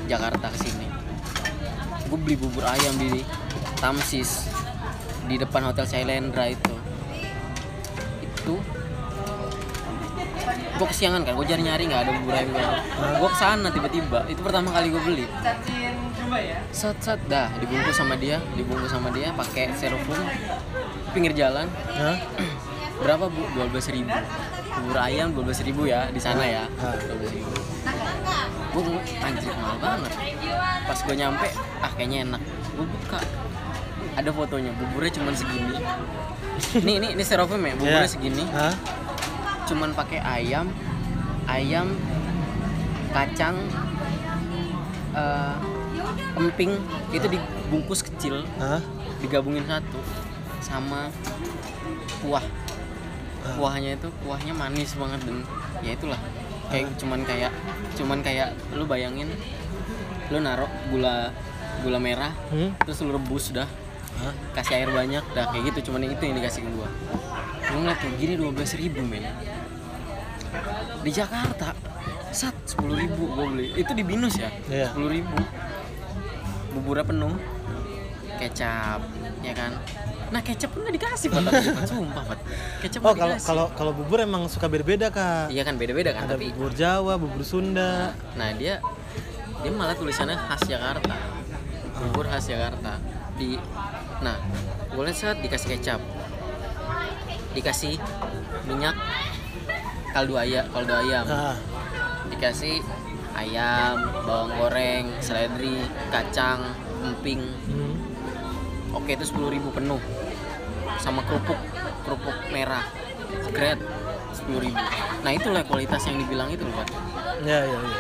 Jakarta ke sini. Gue beli bubur ayam di Tamsis di depan hotel Shailendra itu. Itu gue kesiangan kan gue cari nyari nggak ada bubur ayam gue ke sana tiba-tiba itu pertama kali gue beli. Set set dah dibungkus sama dia dibungkus sama dia pakai styrofoam pinggir jalan. Hah? berapa bu? 12.000 ribu. Bubur ayam 12.000 ribu ya di sana ya. Ah. 12.000 ribu. Gue anjir mahal banget. Pas gue nyampe ah kayaknya enak. Gue buka. Ada fotonya buburnya cuman segini. Ini ini ini styrofoam ya buburnya Iya. segini. Hah? Cuman pakai ayam ayam kacang eh, emping itu dibungkus kecil Hah? digabungin satu sama kuah Ah. kuahnya itu kuahnya manis banget dan ya itulah kayak cuman kayak cuman kayak lu bayangin lu naruh gula gula merah Hmm? terus lu rebus dah Hah? kasih air banyak dah kayak gitu cuman itu yang dikasih ke gua gua ngeliat kayak gini 12.000 ribu men di Jakarta sat 10.000 ribu gua beli. Itu di binus ya? Iya. 10.000 ribu. Buburnya penuh. Kecap ya kan? Nah kecap pun nggak dikasih pak. Sumpah pak. Kecap Oh kalau kalau kalau bubur emang suka beda-beda kak. iya kan beda-beda kan Ada tapi bubur Jawa, bubur Sunda. nah dia dia malah tulisannya khas Jakarta. Bubur khas Jakarta. Di nah gue lihat saat dikasih kecap. Dikasih minyak kaldu ayam kaldu ayam. Nah, dikasih ayam bawang goreng seledri kacang emping. Hmm. oke itu 10.000 ribu penuh. Sama kerupuk kerupuk merah. Grade 10.000 ribu. Nah itulah kualitas yang dibilang itu loh Pak. ya ya ya.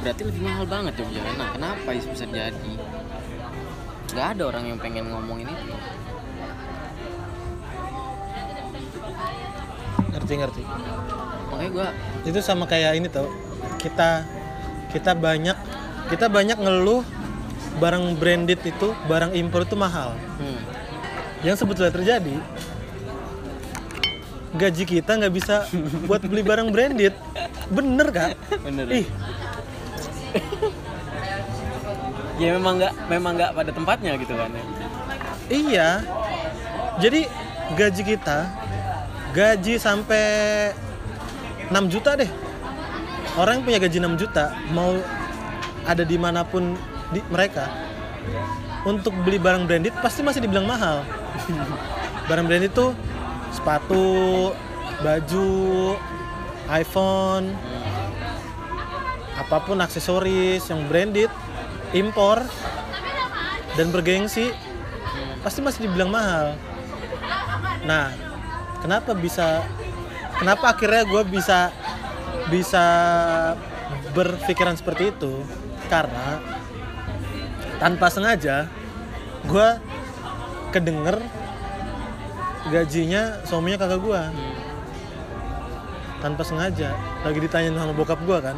berarti lebih mahal banget Jogja nah kenapa itu bisa jadi? Nggak ada orang yang pengen ngomongin itu Ngerti ngerti. makanya gua Itu sama kayak ini tau. Kita kita banyak kita banyak ngeluh barang branded itu, barang impor itu mahal. hmm, Yang sebetulnya terjadi gaji kita nggak bisa buat beli barang branded. Bener kak? bener Ih, ya memang nggak memang nggak pada tempatnya gitu kan ya Iya. Jadi gaji kita gaji sampai 6 juta deh. Orang yang punya gaji 6 juta mau ada di mana pun di mereka untuk beli barang branded pasti masih dibilang mahal barang branded itu sepatu baju iPhone apa pun aksesoris yang branded impor dan bergengsi pasti masih dibilang mahal nah kenapa bisa kenapa akhirnya gue bisa bisa berpikiran seperti itu? Karena tanpa sengaja gue kedenger gajinya suaminya kakak gue tanpa sengaja. Lagi ditanyain sama bokap gue kan.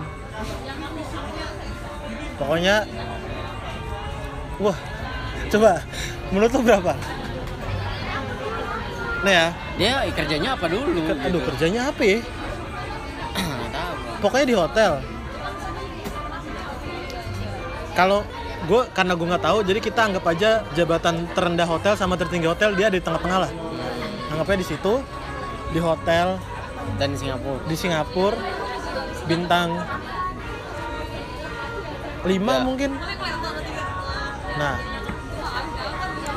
Pokoknya wah coba menurut lu berapa nih ya. Dia kerjanya apa dulu ke- aduh gitu. kerjanya apa ya? Tahu. Pokoknya di hotel. Kalau gue karena gue nggak tahu jadi kita anggap aja jabatan terendah hotel sama tertinggi hotel dia di tengah-tengah lah. Anggapnya di situ di hotel. Dan di Singapura. Di Singapura bintang. 5 Ya. mungkin. Nah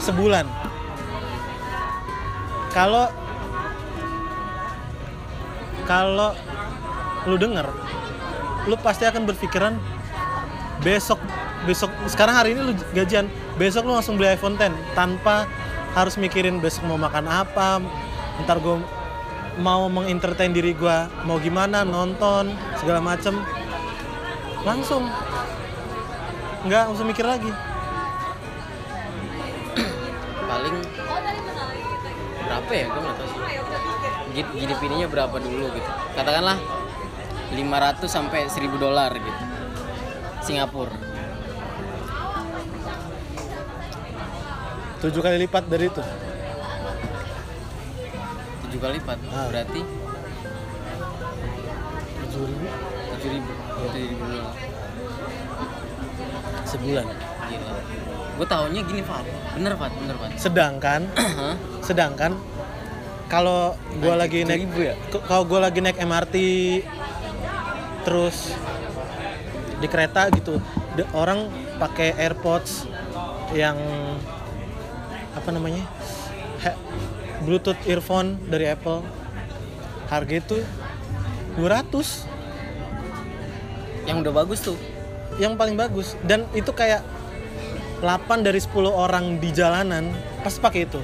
sebulan kalau kalau lu denger lu pasti akan berpikiran besok besok sekarang hari ini lu gajian besok lu langsung beli iPhone 10 tanpa harus mikirin besok mau makan apa ntar gue mau mengentertain diri gue mau gimana nonton segala macem. Langsung. Nggak usah mikir lagi. Paling berapa ya? Gue nggak tahu sih. GDP ininya berapa dulu gitu. Katakanlah 500 sampai 1000 dolar gitu. Singapura. Tujuh kali lipat dari itu? Tujuh kali lipat? Ah. berarti? Tujuh ribu. 7000 7000 dolar. Sebulan gue tahunya gini Fat bener Fat bener Fat sedangkan sedangkan kalau gue lagi naik 7.000 ya? kalau gue lagi naik MRT terus di kereta gitu de- orang pakai AirPods yang apa namanya He- Bluetooth earphone dari Apple. Harga itu 200 yang udah bagus tuh. Yang paling bagus. Dan itu kayak 8 dari 10 orang di jalanan pasti pakai itu.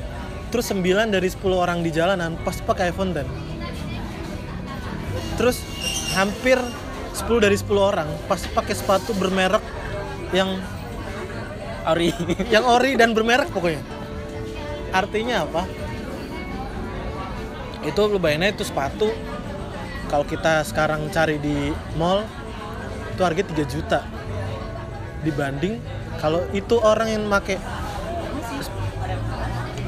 Terus 9 dari 10 orang di jalanan pasti pakai iPhone 10 terus hampir 10 dari 10 orang pasti pakai sepatu bermerek yang Ori. Yang ori dan bermerek pokoknya. Artinya apa? Itu lu bayangin itu sepatu kalau kita sekarang cari di mall itu harga 3 juta. Dibanding kalau itu orang yang make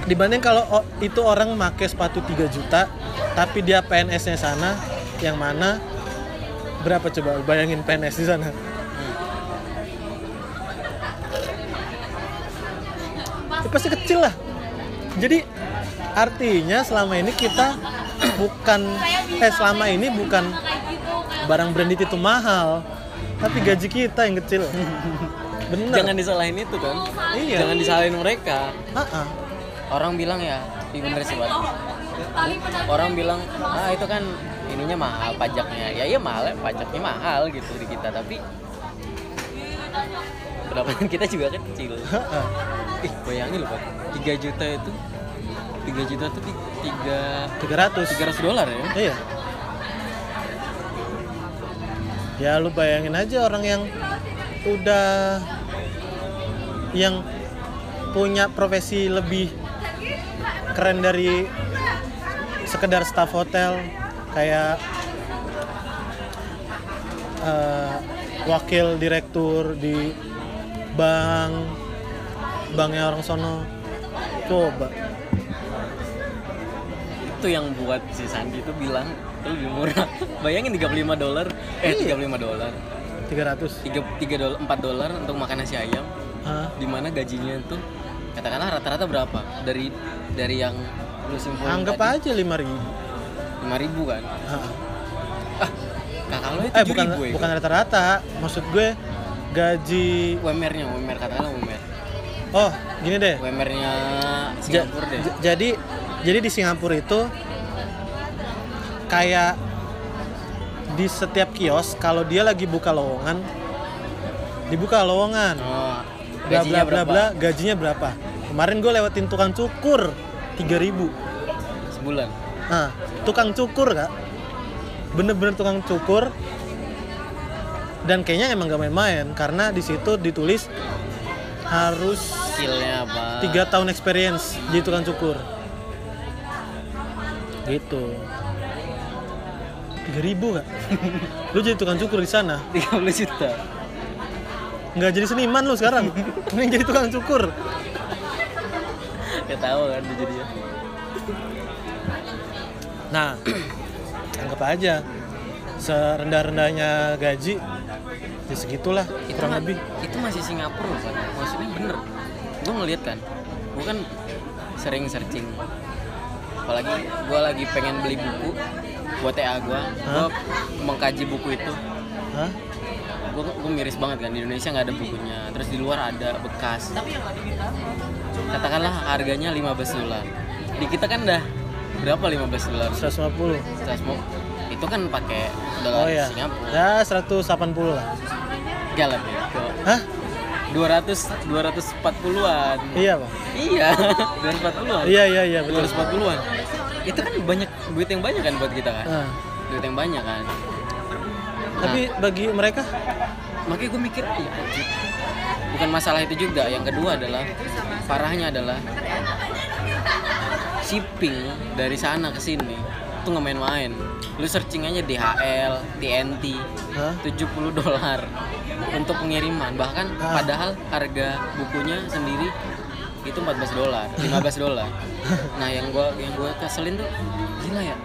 dibanding kalau itu orang make sepatu 3 juta tapi dia PNS nya sana yang mana? Berapa coba? Bayangin PNS di sana. Ya pasti kecil lah. Jadi artinya selama ini kita bukan eh selama ini bukan barang branded itu mahal tapi gaji kita yang kecil bener. Jangan disalahin itu kan? Iya. jangan disalahin mereka. Ah-ah. orang bilang ya iya bener sih Bang. orang bilang ah itu kan ininya mahal pajaknya. Ya iya mahal ya, pajaknya mahal gitu di kita tapi pendapatan kita juga kan kecil ih bayangin loh pak. 3 juta itu 3 juta itu ti- tiga 300 300 dolar ya? Iya. Ya lu bayangin aja orang yang udah yang punya profesi lebih keren dari sekedar staff hotel kayak eh, wakil direktur di bank banknya orang sono. Coba. Itu yang buat si Sandi itu bilang itu lebih murah. Bayangin 35 dolar. Eh Iya. 35 dolar. 300 3 3 dolar 4 dolar untuk makan nasi ayam Di mana gajinya tuh katakanlah rata-rata berapa? Dari dari yang lu simpulin anggap tadi, aja 5000 5000 kan? Hah. kakak lo itu eh bukan 7000 ya bukan rata-rata. Maksud gue gaji UMR-nya UMR katakanlah UMR Oh, gini deh. UMR-nya Ja- Singapura deh. jadi jadi di Singapura itu kayak di setiap kios kalau dia lagi buka lowongan dibuka lowongan. Oh, bla bla bla bla gajinya berapa? Kemarin gue lewatin tukang cukur 3000 Sebulan. nah tukang cukur kak. Bener-bener tukang cukur. Dan kayaknya emang gak main-main karena di situ ditulis harus Skillnya apa? tiga tahun experience jadi tukang cukur. Gitu. Tiga ribu kak. Lu jadi tukang cukur di sana? 30 juta. Nggak jadi seniman lu sekarang mending jadi tukang cukur Ya tahu kan jadinya. nah anggap aja serendah-rendahnya gaji ya segitulah Itu kurang lebih Itu masih Singapura loh, Pak. Maksudnya bener. Gue ngeliat kan. Gue kan sering searching. Apalagi gue lagi pengen beli buku buat TA gue. Gue mengkaji buku itu. Hah? Gue gue miris banget kan di Indonesia nggak ada bukunya. Terus di luar ada bekas. Katakanlah harganya 15 dolar. Di kita kan dah berapa 15 dolar? 150 itu kan pakai dolar oh ya Singapura. Ya 180 lah. Enggak lah bego hah? 200 240-an iya bang iya. 240-an iya iya iya betul. 240-an itu kan banyak duit yang banyak kan buat kita kan? Nah, duit yang banyak kan tapi bagi mereka makanya gue mikir anjir. bukan masalah itu juga yang kedua adalah parahnya adalah shipping dari sana ke sini itu nggak main-main lu searching aja DHL TNT Hah? 70 dolar untuk pengiriman bahkan Ah. padahal harga bukunya sendiri itu 14 dolar 15 dolar nah yang gua yang gua keselin tuh gila ya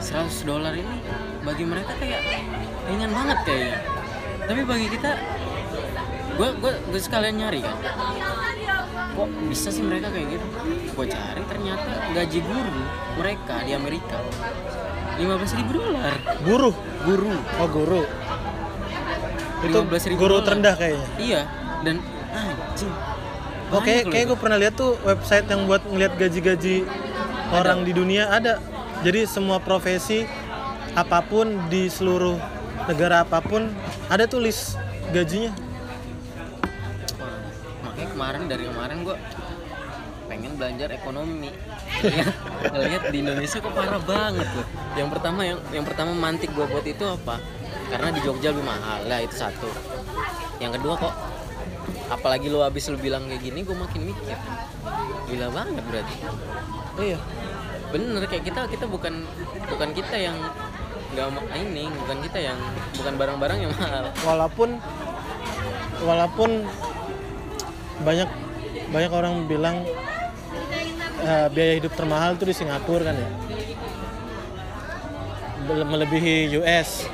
100 dolar ini bagi mereka kayak ringan banget kayaknya. Tapi bagi kita gua gua gua sekalian nyari kan. Kok bisa sih mereka kayak gitu? Gua cari ternyata gaji guru mereka di Amerika 15 ribu dolar. Guru? Guru. Oh guru. Itu 15.000 guru terendah kayaknya? Iya, dan anjing. Oke, Banyak loh kayak gue pernah lihat tuh website yang buat ngeliat gaji-gaji orang di dunia ada. Jadi semua profesi apa pun di seluruh negara apa pun ada tuh list gajinya. Makanya kemarin dari kemarin gua pengen belajar ekonomi. Lihat ngelihat di Indonesia kok parah banget loh. Yang pertama yang yang pertama mantik gua buat itu apa? Karena di Jogja lebih mahal. Lah itu satu. Yang kedua kok apalagi lu habis lu bilang kayak gini gue makin mikir gila banget berarti Iya. bener kayak kita kita bukan bukan kita yang nggak ini bukan kita yang bukan barang-barang yang mahal Walaupun walaupun banyak banyak orang bilang eh, biaya hidup termahal tuh di Singapura kan ya. Melebihi US.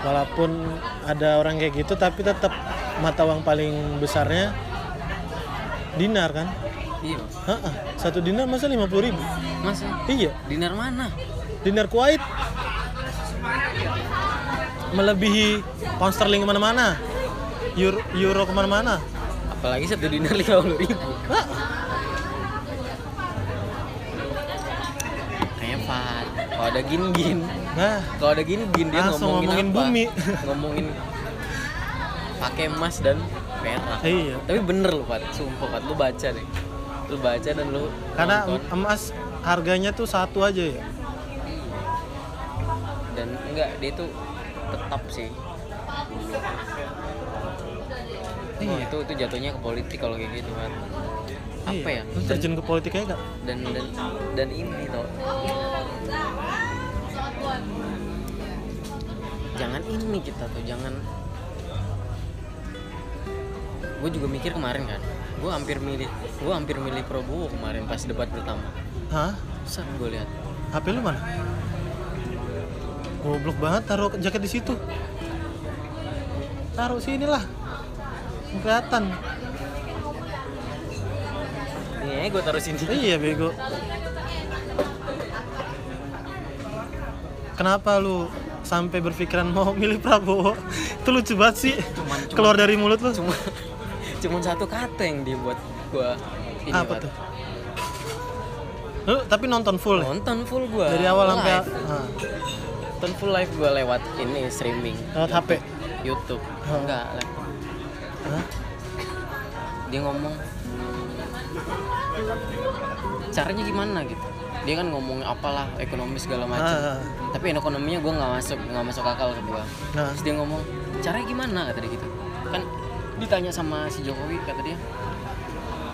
Walaupun ada orang kayak gitu tapi tetap mata uang paling besarnya dinar kan. iya satu dinar masa 50 ribu? masa Iya, dinar mana dinar Kuwait melebihi pound sterling ke mana-mana euro, euro ke mana-mana. Apalagi satu dinar lima puluh ribu. Hah, Revat kalau ada gin gin nah kalau ada gin gin dia ngomongin, ngomongin apa? bumi. ngomongin pakai emas dan perak. Iya. Tapi bener lu Pat sumpah Pat lu baca deh. Lu baca dan lu karena nonton. emas harganya tuh satu aja ya dan enggak dia itu tetap sih Wah, Iya. itu itu jatuhnya ke politik kalau kayak gitu kan apa Iya. ya dan, terjun ke politiknya gak? dan dan dan ini tau jangan ini kita tuh jangan gue juga mikir kemarin kan gue hampir milih gue hampir milih Prabowo kemarin pas debat pertama Hah? Set gue lihat HP lu mana? Goblok banget taruh jaket di situ. Taruh sini lah. Kelihatan. Nih, gue taruh sini. iya bego. Kenapa lu sampai berpikiran mau milih Prabowo? Itu lucu banget sih. Cuman, cuman, Keluar dari mulut lu. cuma cuma satu kata yang dibuat gua ini Apa tuh? Lu tapi nonton full ya? nonton full gua Dari awal sampai. Nonton full live gua lewat ini streaming. Lewat HP. YouTube. Oh. enggak. Hah? dia ngomong caranya gimana? gitu. Dia kan ngomong apalah ekonomi segala macam. Ah, ah. tapi ekonominya gue nggak masuk nggak masuk akal ke gua. Nah, terus dia ngomong caranya gimana? kata dia gitu. Kan ditanya sama si Jokowi kata dia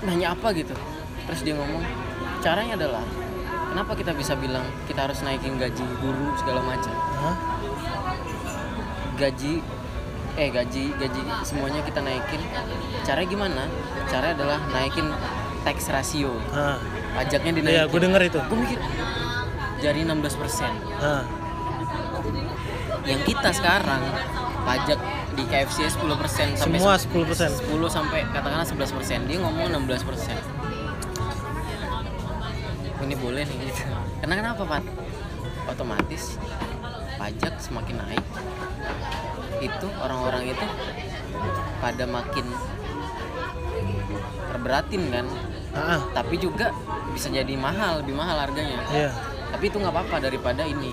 nanya apa? gitu. Terus dia ngomong caranya adalah kenapa kita bisa bilang kita harus naikin gaji guru segala macam? Gaji eh gaji gaji semuanya kita naikin. Caranya gimana? Caranya adalah naikin tax ratio. Pajaknya dinaikin. iya, gue denger itu. gue mikir dari 16% Ah, yang kita sekarang pajak di KFC 10% sampai semua se- 10%. 10 sampai katakanlah 11% dia ngomong 16% ini boleh nih gitu. Karena kenapa Pak? Otomatis pajak semakin naik. Itu orang-orang itu pada makin terberatin kan? Ah, tapi juga bisa jadi mahal lebih mahal harganya. Iya. tapi itu nggak apa-apa daripada ini.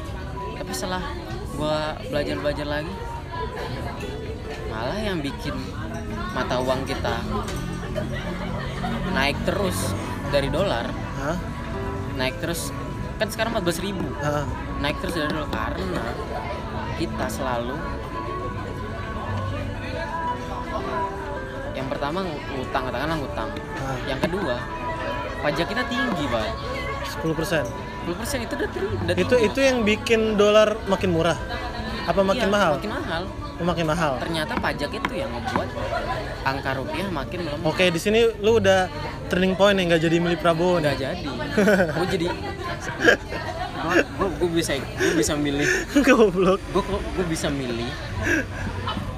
Tapi setelah gua belajar belajar lagi malah yang bikin mata uang kita naik terus dari dolar Hah? Naik terus kan sekarang 14.000 ribu Ah, naik terus dari dolar karena kita selalu yang pertama ngutang katakanlah ngutang ah, yang kedua pajak kita tinggi pak 10%. 10% itu udah, udah Itu tinggi. itu yang bikin dolar makin murah. Apa makin Iya, mahal? makin mahal Oh, makin mahal. ternyata pajak itu yang membuat angka rupiah makin melemah Oke, di sini lu udah turning point nih nggak jadi milih Prabowo udah nih. jadi. Gue jadi gue gue bisa gue bisa milih. Goblok. gue gue bisa milih.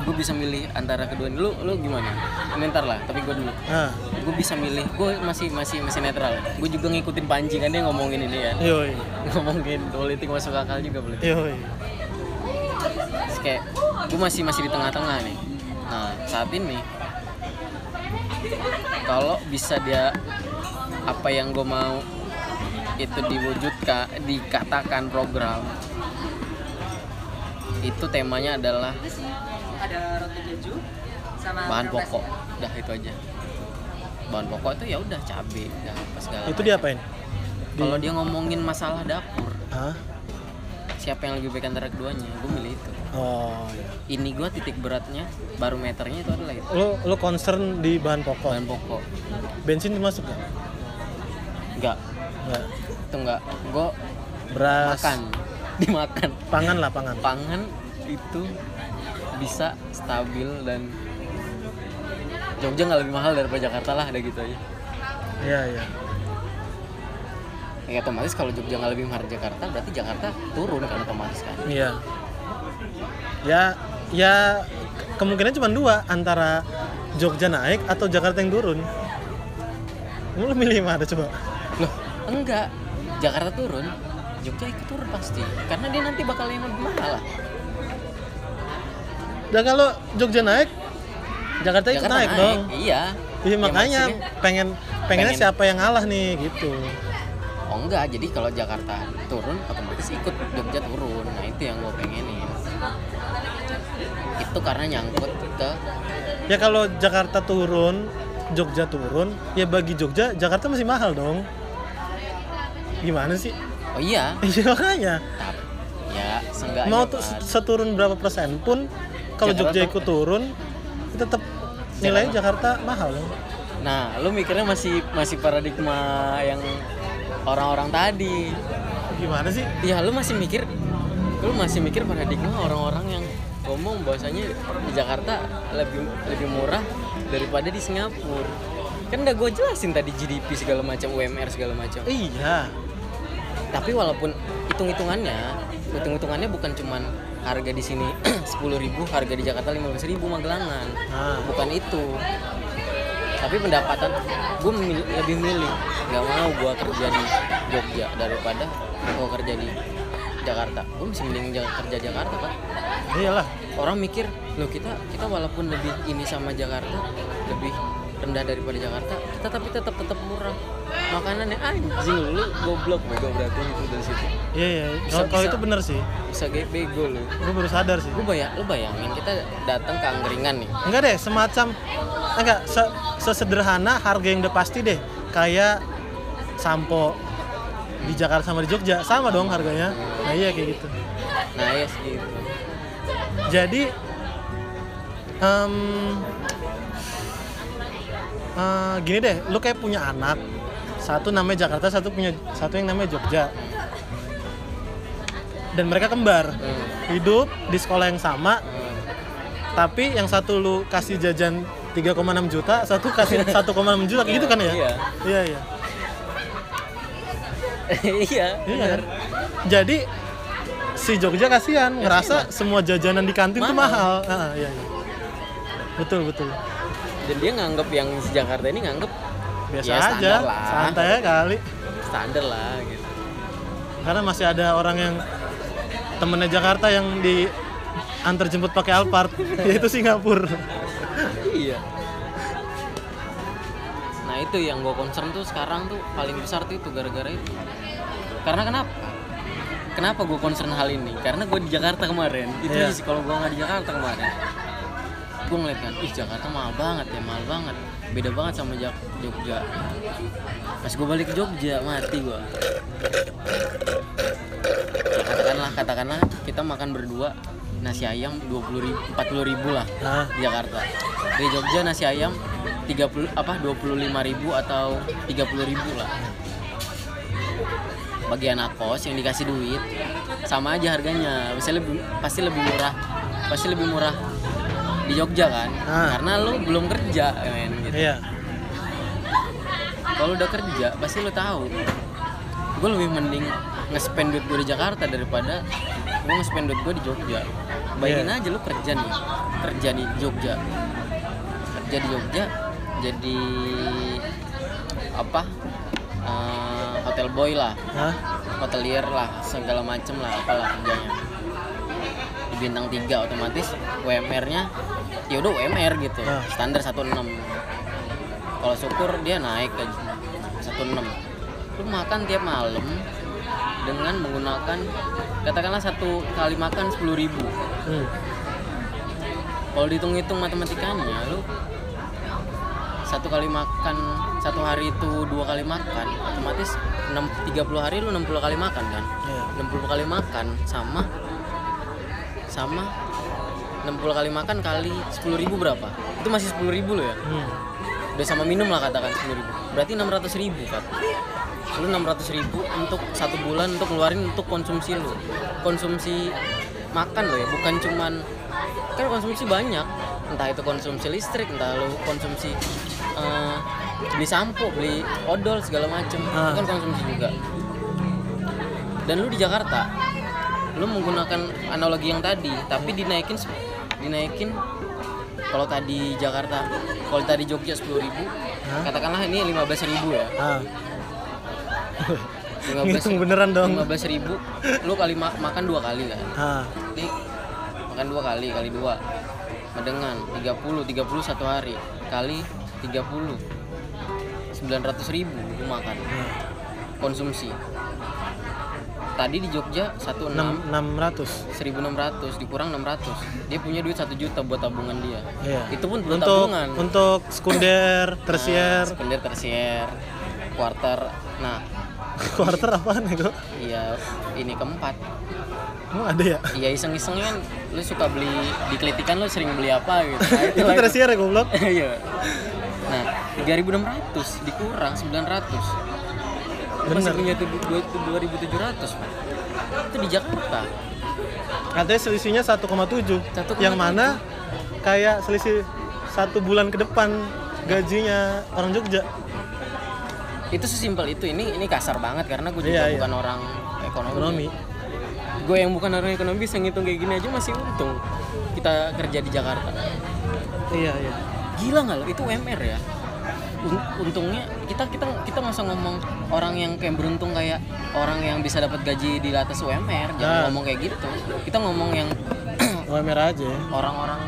Gue bisa milih antara kedua ini. Lu lu gimana? Ini ntar lah tapi gue dulu. Ah, gue bisa milih. Gue masih masih masih netral. Gue juga ngikutin panji kan dia ngomongin ini ya yoi. ngomongin politik masuk akal juga politik. Yoi. Terus kayak gue masih masih di tengah-tengah nih. Nah saat ini kalau bisa dia apa yang gue mau itu diwujudkan dikatakan program itu temanya adalah ada roti keju sama bahan pokok udah itu aja bahan pokok itu ya udah cabai udah apa segala Itu macam. diapain? kalau dia ngomongin masalah dapur Hah? siapa yang lebih baik antara keduanya gue milih itu Oh, iya. ini gue titik beratnya barometernya itu adalah itu Lu lu concern di bahan pokok. bahan pokok Bensin termasuk nggak? enggak Nggak. itu enggak gue Beras. makan dimakan Pangan lah, pangan. pangan itu bisa stabil dan Jogja nggak lebih mahal daripada Jakarta lah ada gitu aja Iya, iya. ya otomatis kalau Jogja nggak lebih mahal dari Jakarta berarti Jakarta turun kan otomatis kan Iya. Ya, ya kemungkinan cuma dua antara Jogja naik atau Jakarta yang turun. Lu milih mana coba? loh enggak Jakarta turun Jogja ikut turun pasti karena dia nanti bakal yang lebih mahal lah Dan kalau Jogja naik, Jakarta ikut Jakarta naik, dong. iya Iya Ya, makanya maksudnya- pengen pengennya pengen- siapa yang ngalah nih gitu. Oh enggak, jadi kalau Jakarta turun otomatis ikut Jogja turun. Nah itu yang gue pengenin. Itu karena nyangkut ke Ya kalau Jakarta turun, Jogja turun, ya bagi Jogja Jakarta masih mahal dong. Gimana sih? oh iya, Iya makanya. tapi ya seenggaknya Mau tuh Pak. seturun berapa persen pun kalau Jakarta Jogja ikut turun, tetap nilainya Jakarta mahal dong. Nah, lu mikirnya masih masih paradigma yang orang-orang tadi. Gimana sih? Ya lu masih mikir lu masih mikir paradigma orang-orang yang ngomong bahwasanya di Jakarta lebih lebih murah daripada di Singapura. Kan udah gue jelasin tadi GDP segala macam, UMR segala macam. Iya. tapi walaupun hitung-hitungannya hitung-hitungannya bukan cuman harga di sini 10.000 harga di Jakarta 15.000 Magelangan Nah, bukan itu tapi pendapatan gue lebih milih nggak mau gue kerja di Jogja daripada gue kerja di Jakarta gue masih mending ja- kerja Jakarta kan iyalah. orang mikir loh kita kita walaupun lebih ini sama Jakarta lebih rendah daripada Jakarta kita tapi tetap tetap murah. Makanannya anjing lu goblok bego berarti itu dari situ. Iya iya. Kalau itu bener sih. Bisa kayak bego lu. Gue baru sadar sih. Lu bayang lu bayangin kita datang ke angkringan nih. Enggak deh semacam enggak se sesederhana harga yang udah pasti deh. Kayak sampo di Jakarta sama di Jogja sama dong harganya. Nah iya kayak gitu. Nah ya gitu. Jadi em, eh, gini deh lu kayak punya anak satu namanya Jakarta satu punya satu yang namanya Jogja dan mereka kembar Hmm. hidup di sekolah yang sama Hmm. tapi yang satu lu kasih jajan 3,6 juta satu kasih 1,6 juta kayak gitu kan ya Iya. iya iya iya Iya kan? Jadi si Jogja kasihan ngerasa semua jajanan di kantin tuh mahal. Ah, iya, iya. Betul betul. Dan dia nganggep yang si Jakarta ini nganggep Biasa Ya, aja, lah. santai aja kali. standar lah gitu. Karena masih ada orang yang temennya Jakarta yang di antar jemput pakai Alphard, yaitu Singapura. iya. Nah itu yang gue concern tuh sekarang tuh paling besar tuh itu gara-gara itu. Karena kenapa? Kenapa gue concern hal ini? Karena gue di Jakarta kemarin. Itu sih kalau gue nggak di Jakarta kemarin gue ngeliat kan ih Jakarta mahal banget ya mahal banget beda banget sama Jak- Jogja pas gue balik ke Jogja mati gue ya, katakanlah katakanlah kita makan berdua nasi ayam 20 ribu 40 ribu lah di Jakarta. Di Jogja nasi ayam 30 apa 25.000 atau 30.000 lah. Bagi anak kos yang dikasih duit sama aja harganya. Pasti lebih pasti lebih murah. Pasti lebih murah di Jogja kan? Ah. Karena lu belum kerja men gitu. iya. Kalau udah kerja pasti lu tahu. Gue lebih mending nge-spend duit gue di Jakarta daripada gue nge-spend duit gue di Jogja. Bayangin Iya. aja lu kerja nih, kerja di Jogja. Kerja di Jogja jadi apa? eh, hotel boy lah, Hah? hotelier lah, segala macem lah, apalah kerjanya. Di bintang 3 otomatis UMR-nya ya udah UMR gitu. Ah. Standar 16. Kalau syukur dia naik ke 16. Lu makan tiap malam dengan menggunakan katakanlah satu kali makan 10.000 ribu Hmm. kalau dihitung-hitung matematikanya lu satu kali makan satu hari itu dua kali makan otomatis 6, 30 hari lu 60 kali makan kan Iya. 60 kali makan sama sama 60 kali makan kali 10.000 ribu berapa? Itu masih 10.000 ribu lo ya. Hmm. udah sama minum lah katakan 10.000 ribu. Berarti 600.000 ribu kan lu 600.000 ribu untuk satu bulan untuk ngeluarin untuk konsumsi lu. Konsumsi makan lo ya bukan cuman kan konsumsi banyak. Entah itu konsumsi listrik entah lu konsumsi eh, beli sampo beli odol segala macem. Ah. itu kan konsumsi juga. Dan lu di Jakarta lu menggunakan analogi yang tadi tapi dinaikin dinaikin kalau tadi Jakarta kalau tadi Jogja 10.000 ribu Hah? katakanlah ini 15.000 ribu ya Ah. 15 Ngitung beneran dong. 15 ribu lu kali ma- makan dua kali kan Ah. ini makan dua kali kali dua medengan 30 30 satu hari kali 30 900 ribu lu makan Ah. konsumsi tadi di Jogja 16 Enam- 600. 1600 dikurang 600 dia punya duit 1 juta buat tabungan dia Iya. itu pun belum Untuk tabungan untuk sekunder, tersier, nah, sekunder tersier quarter nah quarter apaan ya, kok? iya ini keempat Emang ada ya? iya iseng-iseng kan lu suka beli di kelitikan lu sering beli apa gitu nah, Itu itu. tersier ya goblok? iya nah 3600 dikurang 900 Lu masih Bener. punya tuh dua- 2700 Pak. itu di Jakarta. Katanya selisihnya 1,7 1,7. Yang mana kayak selisih satu bulan ke depan gajinya orang Jogja. Itu sesimpel itu. Ini ini kasar banget karena gue juga Iya, iya. bukan orang ekonomi, ekonomi. Gue yang bukan orang ekonomi bisa ngitung kayak gini aja masih untung kita kerja di Jakarta. Iya iya. Gila nggak lo? Itu UMR ya untungnya kita kita kita nggak usah ngomong orang yang kayak beruntung kayak orang yang bisa dapat gaji di atas UMR jangan Nah. ngomong kayak gitu. Kita ngomong yang UMR aja. orang-orang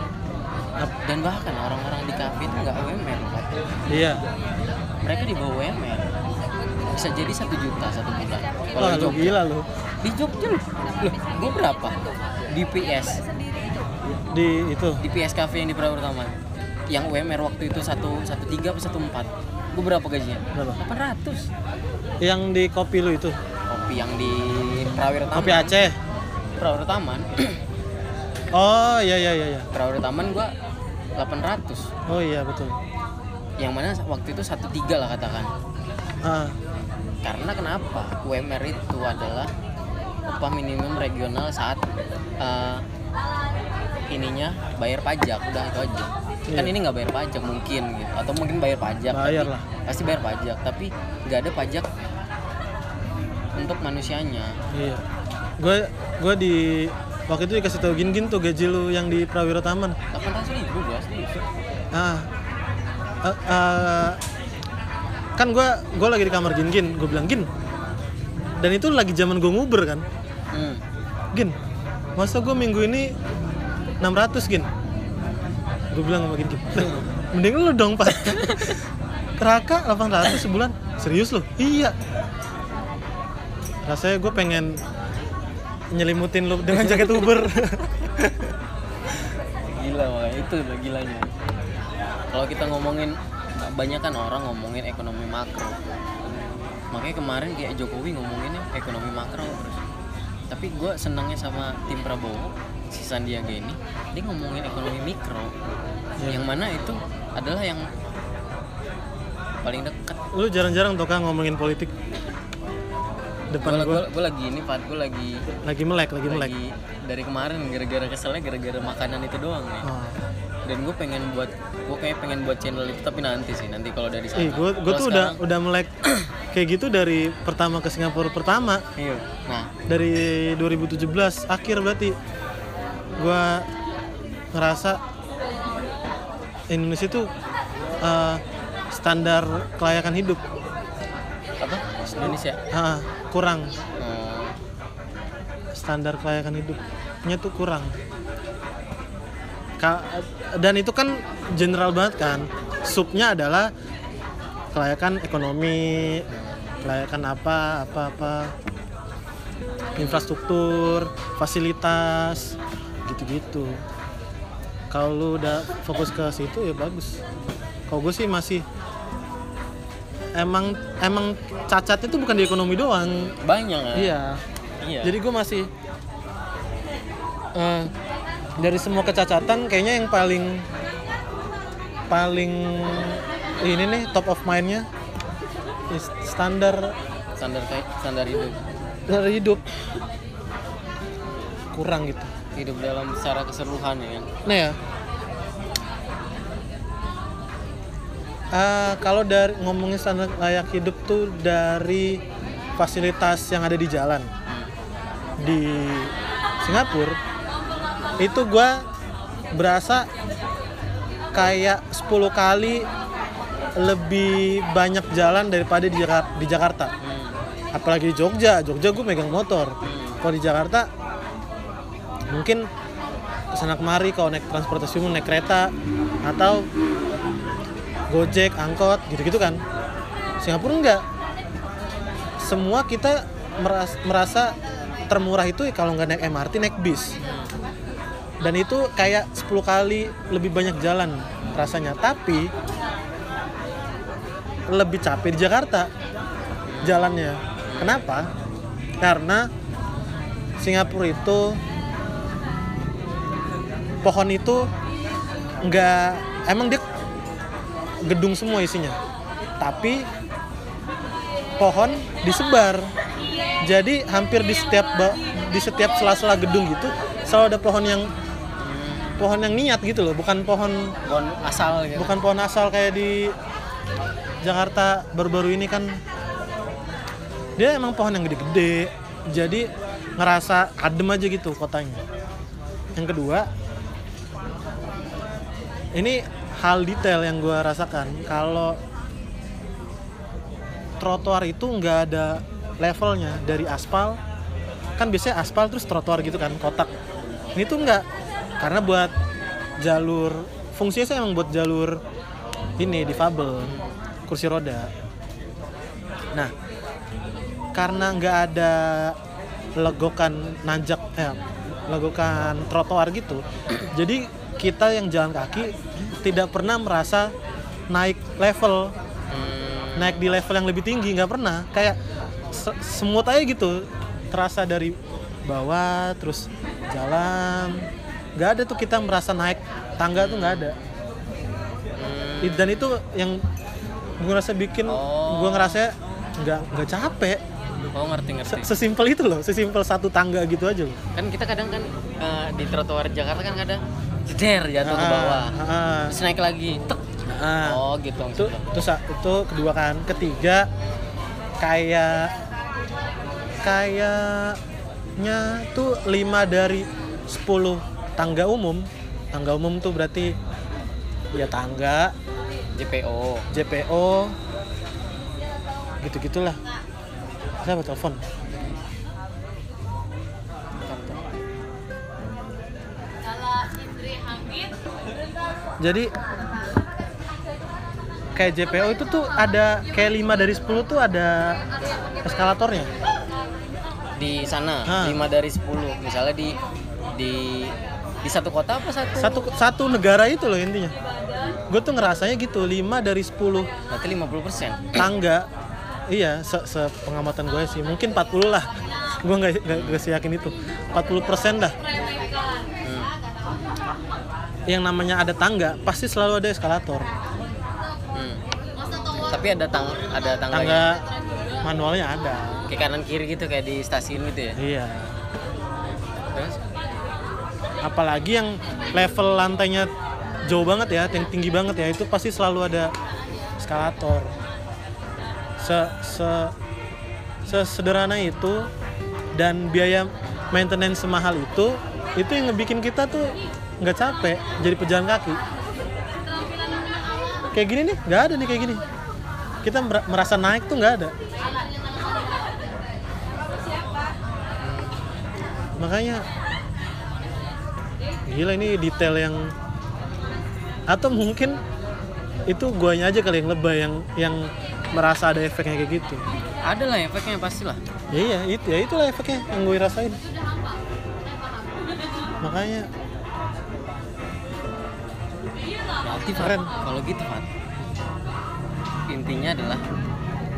dan bahkan orang-orang di kafe itu nggak UMR iya. Mereka di bawah UMR bisa jadi satu juta satu bulan kalau di lu Jogja. gila lu. Di Jogja loh gue berapa? Di PS di itu. Di PS Cafe yang di Taman yang UMR waktu itu satu satu tiga atau satu empat. Gue berapa gajinya? Berapa? 800 yang di kopi lu itu? Kopi yang di Prawira Taman. Kopi Aceh? Prawira Taman. Oh iya iya iya iya. Prawira Taman gua 800 oh iya betul. Yang mana waktu itu satu tiga lah katakan. Ah. Karena kenapa? UMR itu adalah upah minimum regional saat eh, ininya bayar pajak udah itu aja kan Iya. ini nggak bayar pajak mungkin gitu. Atau mungkin bayar pajak Bayar tapi- lah. pasti bayar pajak. Tapi nggak ada pajak untuk manusianya. Iya. Gue gue di waktu itu dikasih tau gin gin tuh gaji lu yang di Prawira Taman. 800 ribu gua serius ah. Eh, eh, kan gue gue lagi di kamar gin gin gue bilang gin dan itu lagi zaman gue nguber kan? Hmm. gin masa gue minggu ini 600 gin gue bilang sama gin gin mending lu dong pak. Raka 800 sebulan? Serius lo iya. Rasanya gue pengen nyelimutin lu dengan jaket Uber. Gila makanya itu udah gilanya. Kalau kita ngomongin banyak kan orang ngomongin ekonomi makro. Makanya kemarin kayak Jokowi ngomonginnya ekonomi makro terus tapi gue senangnya sama tim Prabowo si Sandiaga ini. Dia ngomongin ekonomi mikro Iya. yang mana itu adalah yang paling dekat lu jarang-jarang tuh kan ngomongin politik? Depan gue gue lagi ini Pat gue lagi lagi melek lagi melek. lagi dari kemarin gara-gara keselnya gara-gara makanan itu doang nih. Oh. dan gue pengen buat gue kayak pengen buat channel itu tapi nanti sih nanti kalau dari sana. gue gue tuh udah sekarang- udah melek kayak gitu dari pertama ke Singapura pertama. Iya. Nah. Dari 2017 akhir berarti gue ngerasa Indonesia tuh eh, standar kelayakan hidup. Apa? Indonesia? Ah, kurang. Oh, standar kelayakan hidupnya tuh kurang. Ka- dan itu kan general banget kan. Subnya adalah kelayakan ekonomi kelayakan apa apa apa infrastruktur fasilitas gitu-gitu. Kalau lu udah fokus ke situ ya bagus. Kalau gue sih masih emang emang cacat itu bukan di ekonomi doang. Banyak kan? Iya. Iya. Jadi gue masih eh, dari semua kecacatan kayaknya yang paling paling ini nih top of mindnya. Standar. Standar standar hidup. Standar hidup. Kurang gitu. hidup dalam secara keseluruhan ya kan? Nah ya. Eh, kalau dari ngomongin standar layak hidup tuh dari fasilitas yang ada di jalan. Di Singapura itu gua berasa kayak 10 kali lebih banyak jalan daripada di Jakarta, di Jakarta. hmm. Apalagi di Jogja, Jogja gue megang motor. Hmm. Kalau di Jakarta mungkin ke sana kemari kalau naik transportasi umum naik kereta atau gojek angkot gitu-gitu kan Singapura enggak semua kita meras- merasa termurah itu kalau nggak naik MRT naik bis dan itu kayak 10 kali lebih banyak jalan rasanya tapi lebih capek di Jakarta jalannya. Kenapa? Karena Singapura itu pohon itu nggak emang dia gedung semua isinya. Tapi pohon disebar. Jadi hampir di setiap di setiap sela-sela gedung gitu selalu ada pohon yang pohon yang niat gitu loh. Bukan pohon Pohon asal gitu. bukan pohon asal kayak di Jakarta baru-baru ini kan dia emang pohon yang gede-gede. Jadi ngerasa adem aja gitu kotanya. Yang kedua ini hal detail yang gue rasakan. Kalau trotoar itu nggak ada levelnya. Dari aspal kan biasanya aspal terus trotoar gitu kan kotak. Ini tuh nggak karena buat jalur fungsinya sih emang buat jalur ini difabel kursi roda. Nah karena nggak ada legokan nanjak eh, legokan trotoar gitu jadi kita yang jalan kaki tidak pernah merasa naik level. Hmm, naik di level yang lebih tinggi nggak pernah. Kayak se- semut aja gitu terasa dari bawah terus jalan. Nggak ada tuh kita merasa naik tangga tuh nggak ada. Hmm. Dan itu yang gue ngerasa bikin Oh. gue ngerasa nggak nggak capek. Oh ngerti ngerti. Se- sesimpel itu loh sesimpel satu tangga gitu aja loh. Kan kita kadang kan eh, di trotoar Jakarta kan kadang jeder jatuh ke Ah, bawah. ah, terus naik lagi tek. Ah. oh gitu itu itu itu kedua kan. Ketiga kayak kayaknya tuh 5 dari 10 tangga umum. Tangga umum tuh berarti ya tangga JPO JPO gitu gitulah siapa telepon? Jadi kayak JPO itu tuh ada kayak 5 dari 10 tuh ada eskalatornya? Di sana. 5 dari 10 misalnya di di di satu kota apa satu? Satu satu negara itu loh intinya. Gue tuh ngerasanya gitu 5 dari 10 berarti 50 persen? tangga. Iya se, pengamatan gue sih. Mungkin 40 lah. Gue nggak nggak yakin itu. 40 persen dah. Hmm. yang namanya ada tangga pasti selalu ada eskalator. Hmm. tapi ada tang ada tangganya? Tangga manualnya ada. Kayak kanan kiri gitu kayak di stasiun gitu ya? Iya. Terus apalagi yang level lantainya jauh banget ya yang tinggi banget ya itu pasti selalu ada eskalator. Se se sesederhana itu dan biaya maintenance semahal itu itu yang ngebikin kita tuh nggak capek jadi pejalan kaki. Kayak gini nih nggak ada nih kayak gini. Kita mer- merasa naik tuh nggak ada. Makanya gila ini detail yang atau mungkin itu guanya aja kali yang lebay yang yang merasa ada efeknya kayak gitu. Ada lah efeknya pasti lah ya iya itu ya itulah efeknya yang gue rasain. Makanya berarti Fat, Keren. kalau gitu Fat intinya adalah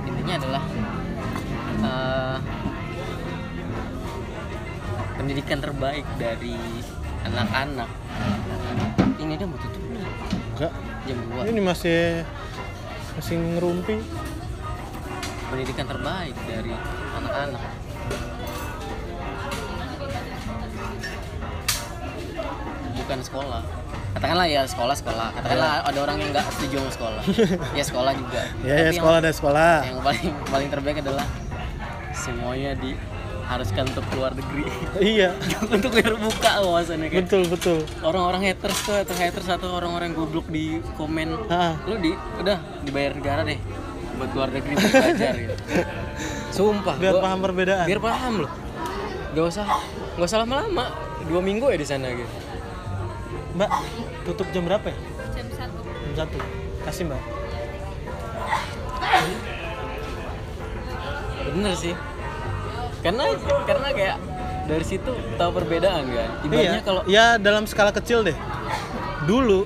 intinya adalah eh, pendidikan terbaik dari anak-anak. Ini dia mau tutup enggak. Jam 2 ini masih masih ngerumpi pendidikan terbaik dari anak-anak. Bukan sekolah. Katakanlah ya sekolah sekolah. Katakanlah ada orang yang nggak setuju sama sekolah. Ya sekolah juga. Ya ya sekolah ada sekolah. yang paling paling terbaik adalah semuanya diharuskan untuk keluar negeri iya untuk biar buka wawasannya kayak betul betul orang-orang haters tuh atau haters atau orang-orang goblok di komen Ah. lu di udah dibayar negara deh buat keluar negeri buat belajar gitu. Sumpah, biar gua- paham perbedaan biar paham loh. Gak usah gak usah lama-lama. Dua minggu ya di sana gitu. mbak tutup jam berapa ya jam satu jam satu kasih mbak Bener sih. Karena karena kayak dari situ tahu perbedaan kan. Ibaratnya iya. kalau ya dalam skala kecil deh. Dulu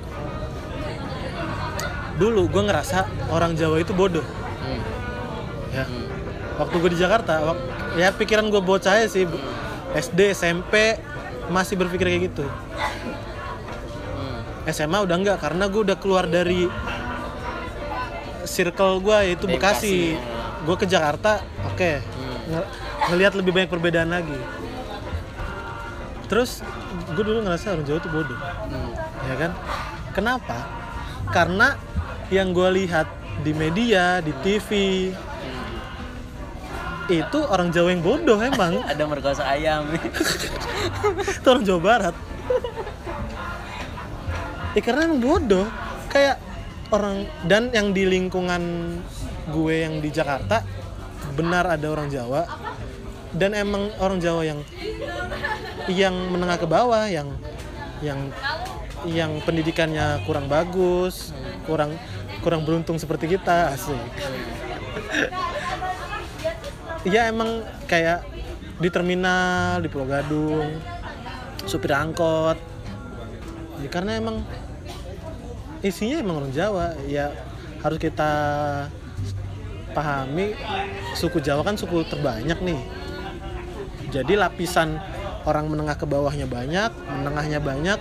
dulu gue ngerasa orang Jawa itu bodoh. Hmm, ya. Hmm, waktu gue di Jakarta wak- ya pikiran gue bocah aja sih. SD SMP masih berpikir kayak gitu. Hmm. SMA udah enggak karena gue udah keluar dari circle gue yaitu Bekasi. Bekasi, gue ke Jakarta oke. Hmm. Nge- ngelihat lebih banyak perbedaan lagi. Terus gue dulu ngerasa orang Jawa itu bodoh. Hmm. ya kan? Kenapa? Karena yang gue lihat di media di TV itu orang Jawa yang bodoh emang. Ada merkosa ayam. itu orang Jawa Barat. Ya karena emang bodoh. Kayak orang dan yang di lingkungan gue yang di Jakarta benar ada orang Jawa dan emang orang Jawa yang yang menengah ke bawah yang yang yang pendidikannya kurang bagus kurang kurang beruntung seperti kita asik Iya emang kayak di terminal di Pulau Gadung supir angkot. Ya, karena emang isinya emang orang Jawa ya harus kita pahami suku Jawa kan suku terbanyak nih jadi lapisan orang menengah ke bawahnya banyak menengahnya banyak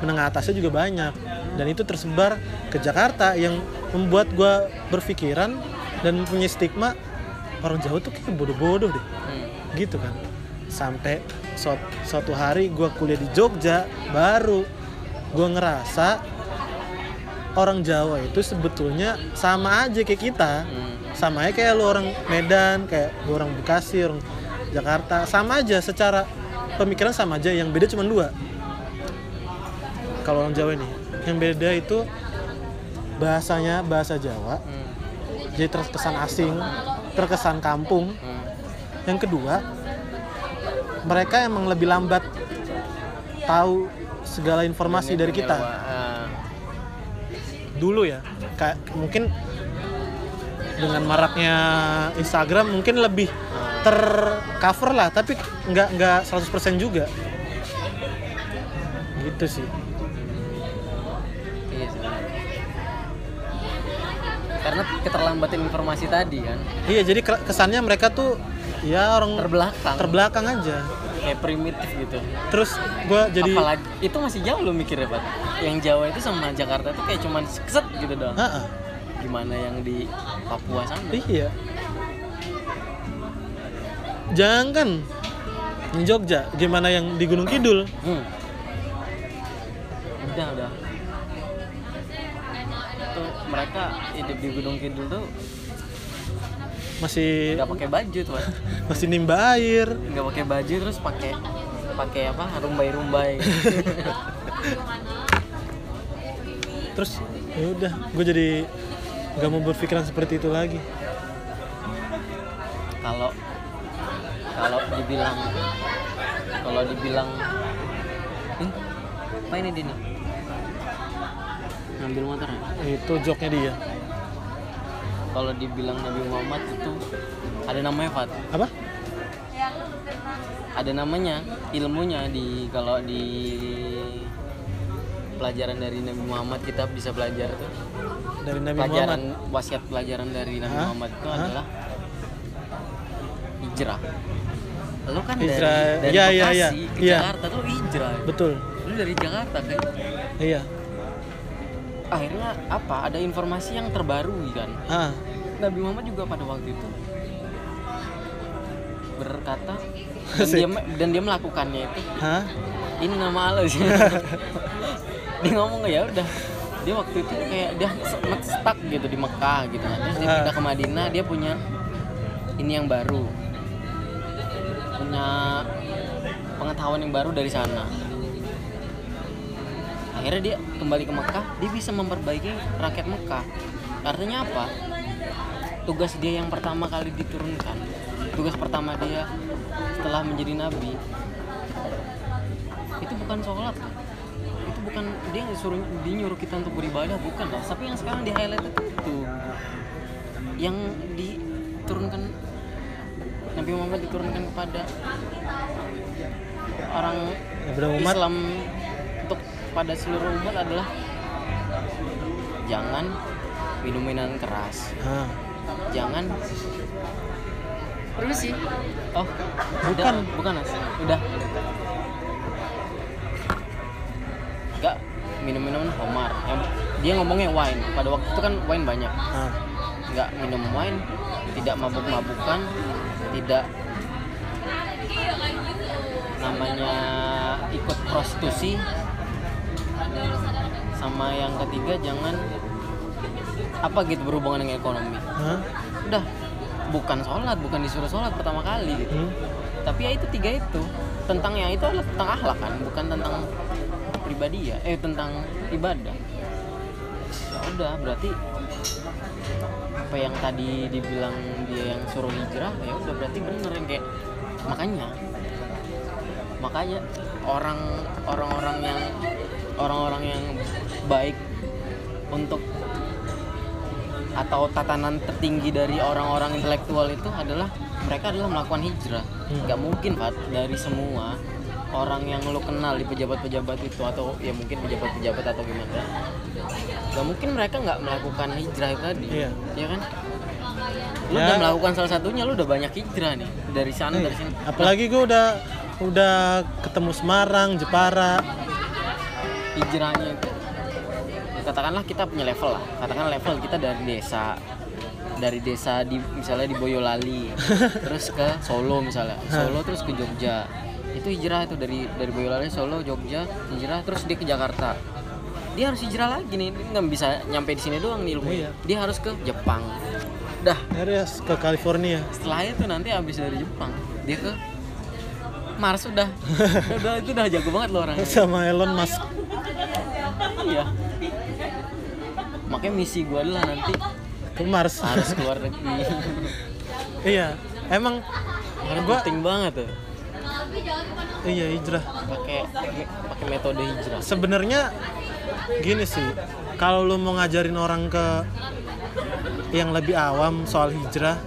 menengah atasnya juga banyak dan itu tersebar ke Jakarta yang membuat gua berpikiran dan punya stigma orang Jawa tuh kayak bodoh-bodoh deh Hmm. gitu kan sampai suat- suatu hari gua kuliah di Jogja baru gua ngerasa orang Jawa itu sebetulnya sama aja kayak kita Hmm. sama aja kayak lu orang Medan kayak gua orang Bekasi orang Jakarta. Sama aja secara pemikiran sama aja. Yang beda cuma dua. Kalau orang Jawa ini yang beda itu bahasanya bahasa Jawa Hmm. jadi terkesan asing terkesan kampung. Hmm. yang kedua mereka emang lebih lambat tahu segala informasi dari kita. Ah, dulu ya kayak mungkin dengan maraknya Instagram mungkin lebih tercover lah tapi nggak nggak 100% juga gitu sih iya. Karena keterlambatan informasi tadi kan iya jadi ke- kesannya mereka tuh ya orang terbelakang, terbelakang aja kayak primitif gitu. terus gua jadi Apalagi itu masih jauh lo mikirnya Pak. Yang Jawa itu sama Jakarta itu kayak cuman keset gitu doang. Ha-ha, Gimana yang di Papua sana? iya jangan di Jogja gimana yang di Gunung Kidul Hmm. Udah udah. Tuh mereka hidup di Gunung Kidul tuh masih nggak pakai baju tuh, masih nimba air nggak pakai baju terus pakai pakai apa rumbai-rumbai. terus ya udah gue jadi nggak mau berpikiran seperti itu lagi kalau kalau dibilang kalau dibilang eh, apa ini Dini ngambil motor ya? itu joknya dia kalau dibilang Nabi Muhammad itu ada namanya Fat apa ada namanya ilmunya di kalau di pelajaran dari Nabi Muhammad kita bisa belajar tuh dari Nabi pelajaran Muhammad wasiat pelajaran dari Nabi Hah? Muhammad itu Hah? adalah hijrah. Lo kan Hijrah, dari, dari iya, iya, Bekasi iya. ke Iya. Jakarta tuh hijrah. Betul. Lu dari Jakarta kan iya. Akhirnya apa? Ada informasi yang terbaru kan? Ah. Nabi Muhammad juga pada waktu itu berkata dan dia, dan dia melakukannya itu hah? Ini nama Allah sih. Dia ngomong ya udah. Dia waktu itu kayak dia stuck gitu di Mekah gitu kan. Terus dia Ah. pindah ke Madinah dia punya ini yang baru punya pengetahuan yang baru dari sana. Akhirnya dia kembali ke Mekah dia bisa memperbaiki rakyat Mekah. Artinya apa? Tugas dia yang pertama kali diturunkan tugas pertama dia setelah menjadi nabi itu bukan sholat itu bukan dia suruh dia nyuruh kita untuk beribadah bukan tapi yang sekarang di highlight itu yang diturunkan Nabi Muhammad diturunkan kepada orang Muhammad? Islam untuk pada seluruh umat adalah jangan minum minuman keras. Ah jangan. Permisi. Oh Bukan. udah, bukan Mas. udah. Enggak. Minum minuman homar. Yang dia ngomongnya wine. Pada waktu itu kan wine banyak. Ah nggak minum wine tidak mabuk-mabukan tidak namanya ikut prostitusi. Sama yang ketiga jangan apa gitu berhubungan dengan ekonomi. Hah? udah bukan sholat bukan disuruh sholat pertama kali gitu. Hmm? tapi ya itu tiga itu. Tentang yang itu adalah tentang akhlak kan bukan tentang pribadi ya. Eh tentang ibadah. Ya udah berarti apa yang tadi dibilang dia yang suruh hijrah ya udah berarti bener yang kayak makanya makanya orang orang-orang yang orang-orang yang baik untuk atau tatanan tertinggi dari orang-orang intelektual itu adalah mereka adalah melakukan hijrah. Hmm. Nggak mungkin Pak dari semua orang yang lo kenal di pejabat-pejabat itu atau ya mungkin pejabat-pejabat atau gimana. Nggak mungkin mereka nggak melakukan hijrah tadi. Iya. Ya kan? Lu Ya. udah melakukan salah satunya, lu udah banyak hijrah nih dari sana Nih, dari sini. apalagi gue udah udah ketemu Semarang Jepara hijrahnya itu katakanlah kita punya level lah katakan level kita dari desa dari desa di misalnya di Boyolali terus ke Solo misalnya Solo terus ke Jogja itu hijrah itu dari dari Boyolali Solo Jogja hijrah terus dia ke Jakarta dia harus hijrah lagi nih. Dia nggak bisa nyampe di sini doang nih ilmu Iya. dia harus ke Jepang. Dah. Aries ke California. Setelah itu nanti habis dari Jepang dia ke Mars udah. Udah itu udah jago banget loh orangnya. Sama Elon Musk. Iya. Makanya misi gue adalah nanti ke Mars. Harus keluar negeri. Iya emang harus Gua- penting banget tuh. Iya hijrah. Pakai pakai metode hijrah. Sebenarnya gini sih kalau lu mau ngajarin orang ke yang lebih awam soal hijrah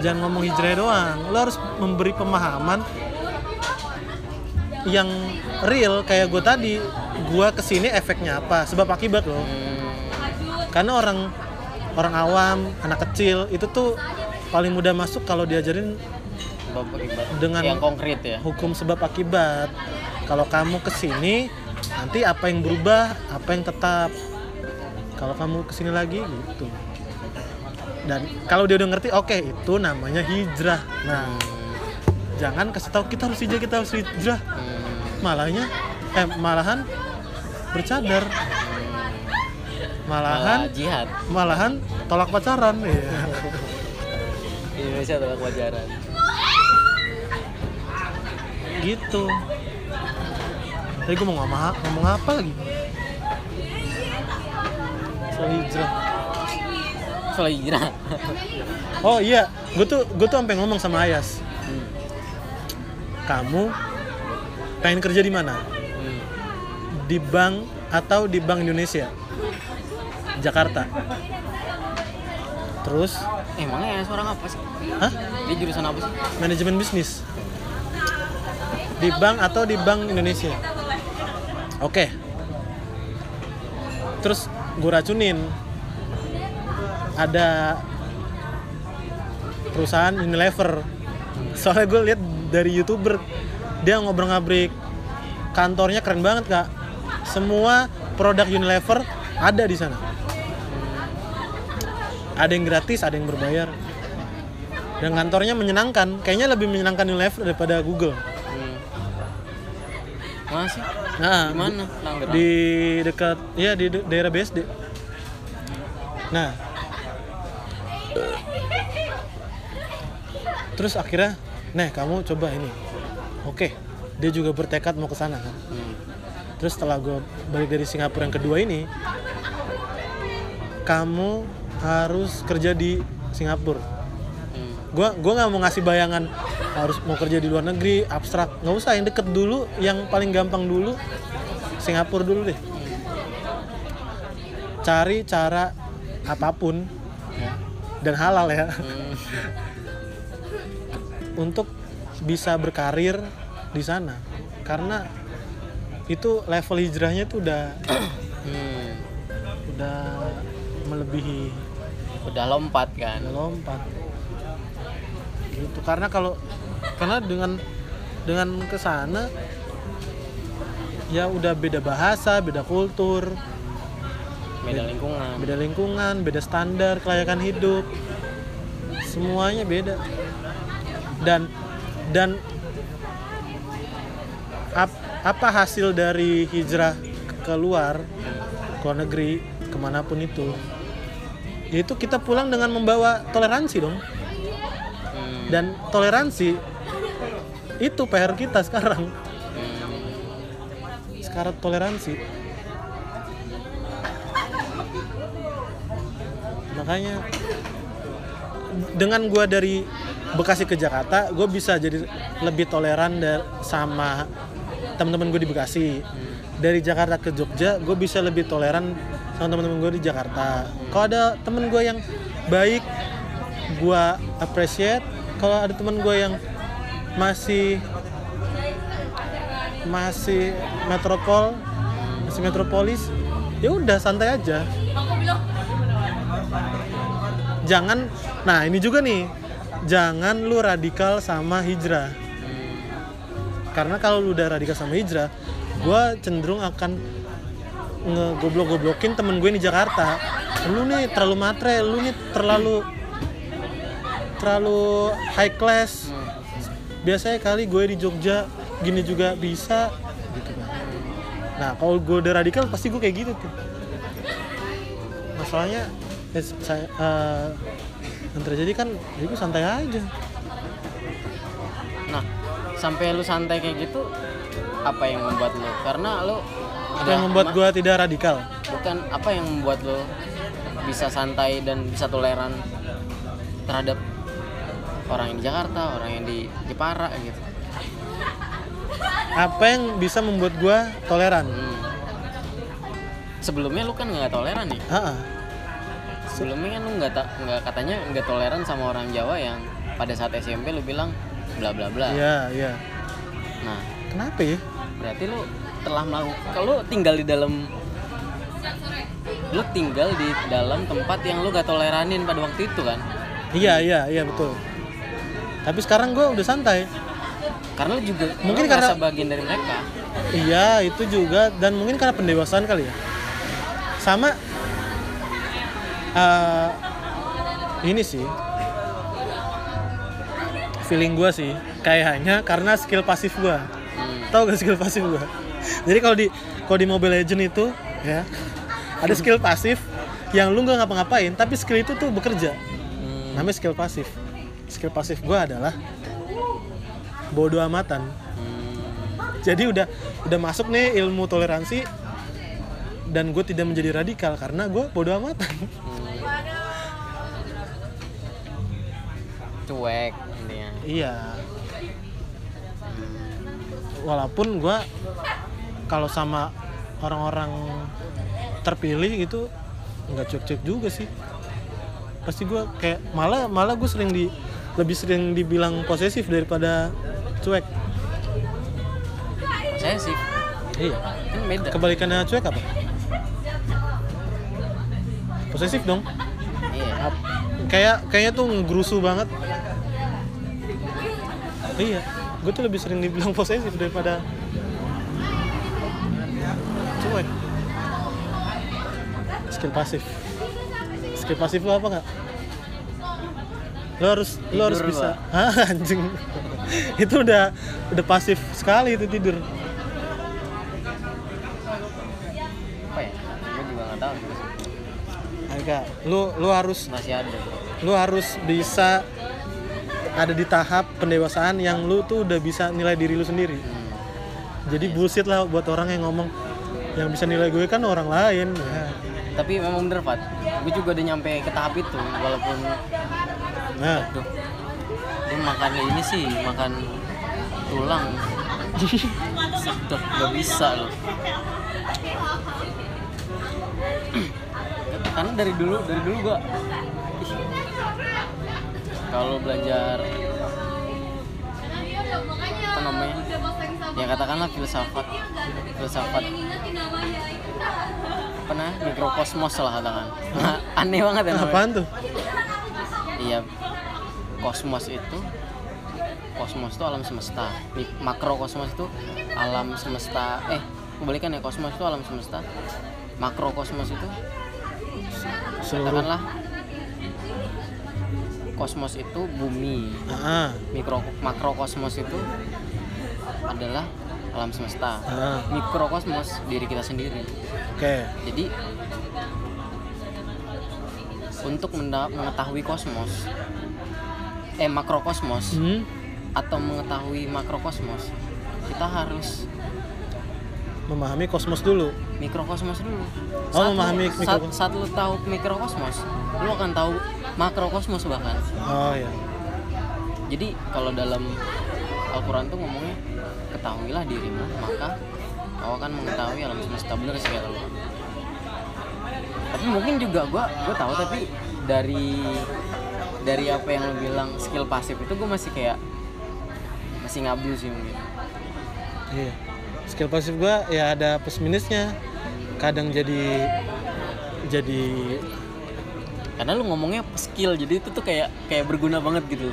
jangan ngomong hijrah doang. Lu harus memberi pemahaman yang real. Kayak gue tadi gue ke sini efeknya apa? Sebab akibat loh hmm, karena orang orang awam anak kecil itu tuh paling mudah masuk kalau diajarin sebab akibat. Dengan- yang konkret ya. hukum sebab akibat. Kalau kamu ke sini nanti apa yang berubah apa yang tetap. Kalau kamu ke sini lagi gitu. Dan kalau dia udah ngerti oke itu namanya hijrah. Nah jangan kasih tahu kita harus hijrah kita harus hijrah. Hmm, malahnya eh malahan bercadar. Malah malahan jihad. malahan tolak pacaran ya Indonesia adalah kewajaran gitu tadi gue mau ngomong, ngomong apa lagi? Soal hijrah. Soal hijrah. Oh iya. Gue tuh gue tuh sampai ngomong sama Ayas. Hmm, kamu pengen kerja di mana? Hmm. di bank atau di Bank Indonesia? Jakarta. Terus? Emangnya ya seorang apa sih? Hah? Dia jurusan apa sih? Manajemen bisnis. Di bank atau di Bank Indonesia oke. Terus gue racunin. Ada perusahaan Unilever. Soalnya gue lihat dari youtuber dia ngobrol-ngabrik. Kantornya keren banget kak. Semua produk Unilever ada di sana. Ada yang gratis ada yang berbayar. Dan kantornya menyenangkan. Kayaknya lebih menyenangkan Unilever daripada Google. Hmm. masih nah mana? Di dekat ya di daerah BSD nah. Terus akhirnya nih kamu coba ini. Oke dia juga bertekad mau ke sana kan. Hmm. terus setelah gue balik dari Singapura yang kedua ini kamu harus kerja di Singapura Gua gua nggak mau ngasih bayangan harus mau kerja di luar negeri abstrak nggak usah yang deket dulu yang paling gampang dulu Singapura dulu deh cari cara apa pun Ya. dan halal ya Hmm. untuk bisa berkarir di sana karena itu level hijrahnya tuh udah Hmm. udah melebihi udah lompat kan lompat gitu. Karena kalau karena dengan dengan ke sana ya udah beda bahasa beda kultur. Beda lingkungan. Beda lingkungan beda standar kelayakan hidup. Semuanya beda. Dan dan ap- apa hasil dari hijrah ke- keluar ke luar negeri ke mana pun itu yaitu kita pulang dengan membawa toleransi dong. Dan toleransi itu PR kita sekarang. Hmm. sekarang toleransi. Makanya dengan gua dari Bekasi ke Jakarta gue bisa jadi lebih toleran sama teman-teman gue di Bekasi. Dari Jakarta ke Jogja gue bisa lebih toleran sama teman-teman gue di Jakarta. Kalau ada temen gue yang baik gue appreciate kalau ada temen gue yang masih masih metropol masih metropolis ya udah santai aja. Jangan nah ini juga nih jangan lu radikal sama hijrah. Karena kalau lu udah radikal sama hijrah gue cenderung akan ngegoblok-goblokin temen gue di Jakarta. Lu nih terlalu matre lu nih terlalu terlalu high class. Biasanya kali gue di Jogja gini juga bisa gitu kan. Nah kalau gue udah radikal pasti gue kayak gitu tuh. Masalahnya eh, saya eh, yang terjadi kan ya gue santai aja. Nah, sampai lu santai kayak gitu, apa yang membuat lu? Karena lu apa yang membuat gue tidak radikal? Bukan apa yang membuat lu bisa santai dan bisa toleran terhadap orang yang di Jakarta, orang yang di Jepara gitu. apa yang bisa membuat gue toleran Hmm. Sebelumnya lu kan nggak toleran nih. Ah. Sebelumnya kan lu nggak nggak katanya nggak toleran sama orang Jawa yang pada saat SMP lu bilang bla bla bla. iya iya Nah, kenapa ya berarti lu telah melakukan kalau tinggal di dalam lu tinggal di dalam tempat yang lu gak toleranin pada waktu itu kan iya iya iya betul tapi sekarang gue udah santai karena lu juga Mungkin lu karena- bagian dari mereka Iya, itu juga dan mungkin karena pendewasaan kali ya. Sama eh, ini sih feeling gua sih kayaknya karena skill pasif gua. hmm. Tahu gak skill pasif gua? Jadi kalau di kalau di Mobile Legend itu ya ada skill pasif yang lu nggak ngapa-ngapain tapi skill itu tuh bekerja. Hmm. Namanya skill pasif. Skill pasif gua adalah bodoh amatan. Hmm. jadi udah udah masuk nih ilmu toleransi dan gue tidak menjadi radikal karena gue bodoh amatan Hmm. cuek intinya iya walaupun gue kalau sama orang-orang terpilih itu nggak cuek-cuek juga sih pasti gue kayak malah malah gue sering di lebih sering dibilang posesif daripada cuek. Sih iya. Kan beda. Kebalikannya cuek apa? Posesif dong. Iya. Kayak kayaknya tuh ngegerusu banget. Iya. Gue tuh lebih sering dibilang posesif daripada cuek. Skill pasif. Skill pasif lo apa nggak lo harus lo harus Tidur bisa. Hah, anjing. Itu udah udah pasif sekali itu tidur. Apa ya? Gue juga nggak tahu juga agak lu lu harus masih ada. lu harus bisa ada di tahap pendewasaan yang lu tuh udah bisa nilai diri lu sendiri. Hmm. jadi bullshit lah buat orang yang ngomong yang bisa nilai gue kan orang lain ya. tapi memang bener Fat. Gue juga udah nyampe ke tahap itu walaupun nah. Dia makan ini sih makan tulang. Sedap gak bisa loh. Karena dari dulu dari dulu gua kalau belajar apa namanya? Ya katakanlah filsafat. Filsafat. Apa nah mikrokosmos lah katakan. Aneh banget ya namanya. Apaan tuh Iya, kosmos itu kosmos itu alam semesta. Mi- Makrokosmos itu alam semesta. Eh, kebalikan ya kosmos itu alam semesta. Makrokosmos itu seluruh katakanlah kosmos itu bumi. ah Mikro makrokosmos itu adalah alam semesta. ah Mikrokosmos diri kita sendiri. oke Jadi untuk mengetahui kosmos eh makrokosmos hmm? atau mengetahui makrokosmos kita harus memahami kosmos dulu mikrokosmos dulu. Oh, lu- memahami saat, mikrokosmos. saat lu tahu mikrokosmos, lu akan tahu makrokosmos bahkan. oh ya Jadi kalau dalam Al-Qur'an tuh ngomongnya ketahuilah dirimu maka kau kan mengetahui alam semesta bener sih kata lu tapi mungkin juga gua gua tahu tapi dari dari apa yang lu bilang skill pasif itu gua masih kayak masih ngabu sih mungkin. Iya. Skill pasif gua ya ada plus minusnya. Kadang jadi jadi karena lu ngomongnya skill jadi itu tuh kayak kayak berguna banget gitu.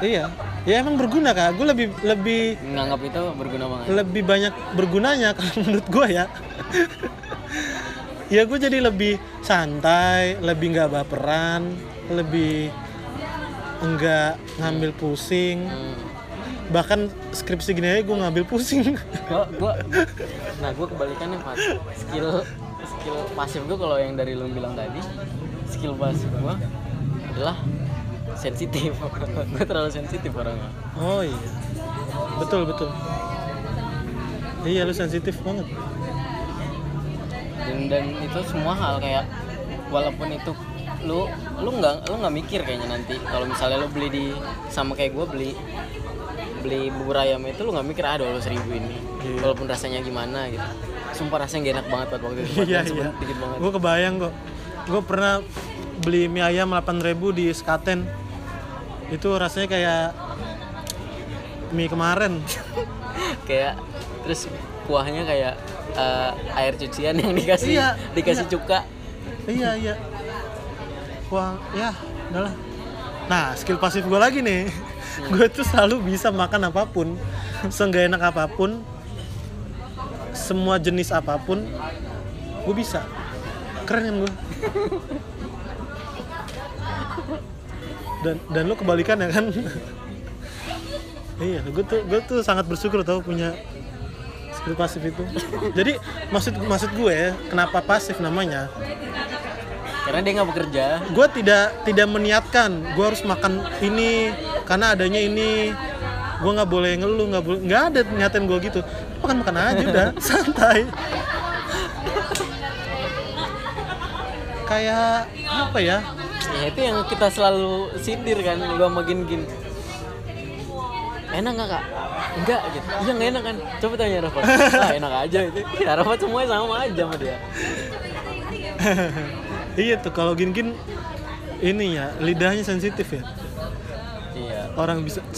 Iya. Ya emang berguna kak. Gue lebih lebih nganggap itu berguna banget. lebih banyak bergunanya kalau menurut gue ya ya gue jadi lebih santai lebih nggak baperan lebih enggak ngambil pusing. Hmm. bahkan skripsi gini aja gue ngambil pusing. Gua, gua nah gua kebalikannya Fat skill skill pasif gua kalau yang dari lu bilang tadi skill pasif gua adalah sensitif. Gua terlalu sensitif orangnya. Oh iya. Betul betul. Iya lu sensitif banget dan dan itu semua hal kayak walaupun itu lu lu nggak lu nggak mikir kayaknya nanti. Kalau misalnya lu beli di sama kayak gua beli beli bubur ayam itu lu nggak mikir ah dua seribu ini. Iya. walaupun rasanya gimana gitu. Sumpah rasanya gak enak banget waktu itu. Iya iya. dikit banget. Gue kebayang kok. Gue pernah beli mie ayam 8000 di Skaten. Itu rasanya kayak mie kemarin. Kayak terus kuahnya kayak eh, air cucian yang dikasih Iya, dikasih iya. cuka. Iya iya. Wah ya udahlah. Nah skill pasif gue lagi nih. Gue tuh selalu bisa makan apa pun seenggak enak apa pun semua jenis apa pun gue bisa. Keren kan gue dan dan lu kebalikan ya kan? Iya gue tuh gue tuh sangat bersyukur tau punya skill pasif itu. Jadi maksud maksud gue kenapa pasif namanya? Karena dia nggak bekerja. Gue tidak tidak meniatkan. Gue harus makan ini karena adanya ini. Gue nggak boleh ngeluh nggak boleh nggak ada niatan gue gitu. Makan makan aja udah. Santai. Kayak apa ya? Ya itu yang kita selalu sindir kan gua makin gini enak nggak kak? Enggak gitu. Iya nggak enak kan? Coba tanya Rafa. Ah enak aja itu. Ya Rafa semuanya sama aja sama dia. Iya tuh kalau gin-gin ini ya lidahnya sensitif ya. Iya. Orang bisa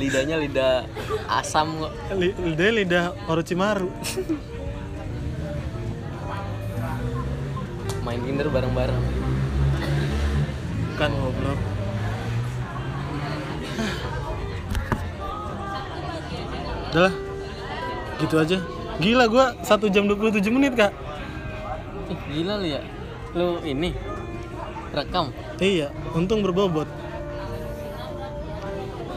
lidahnya lidah asam kok. Li- lidahnya lidah Orochimaru. Main Tinder bareng-bareng. Kan goblok udah lah. Gitu aja. Gila gua 1 jam 27 menit kak. Ih, gila lu ya. Lu ini rekam. Iya untung berbobot.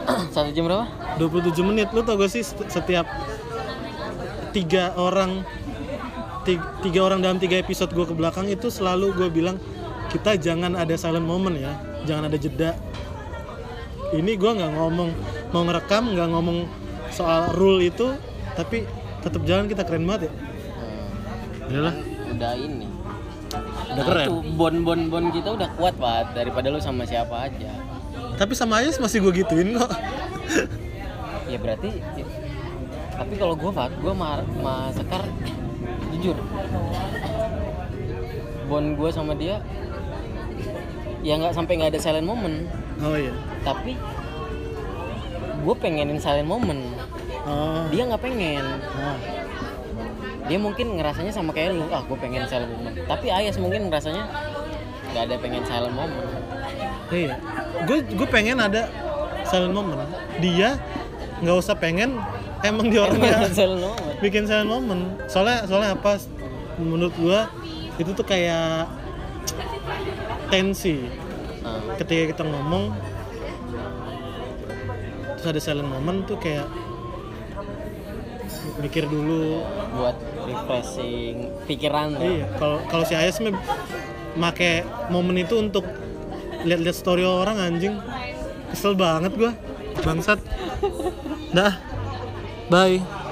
Satu jam berapa? 27 menit. Lu tau gak sih set- setiap tiga orang tiga, tiga orang dalam tiga episode gua ke belakang itu selalu gue bilang kita jangan ada silent moment ya. Jangan ada jeda. Ini gua nggak ngomong mau ngerekam nggak ngomong soal rule itu tapi tetap jalan kita keren banget ya. Hmm, Udah lah udah ini. Udah Nah, keren. itu bon bon bon kita udah kuat banget daripada lu sama siapa aja. Tapi sama Ayas masih gue gituin kok. Ya berarti ya- tapi kalau gue Fat gue ma, ma sekar jujur. Bon gue sama dia ya nggak sampai nggak ada silent moment. Oh iya. Tapi gue pengenin silent moment oh, dia nggak pengen. Oh. dia mungkin ngerasanya sama kayak lu ah gue pengen silent moment tapi Ayas mungkin ngerasanya nggak ada pengen silent moment iya. Gue gue pengen ada silent moment dia nggak usah pengen emang dia moment bikin silent moment soalnya soalnya apa menurut gua itu tuh kayak tensi. Nah, ketika kita ngomong terus ada silent moment tuh kayak mikir dulu. Buat refreshing pikiran lah. iya kalau kalau si Ayas mah make momen itu untuk lihat-lihat story orang anjing. Kesel banget gua. Bangsat. Dah. Bye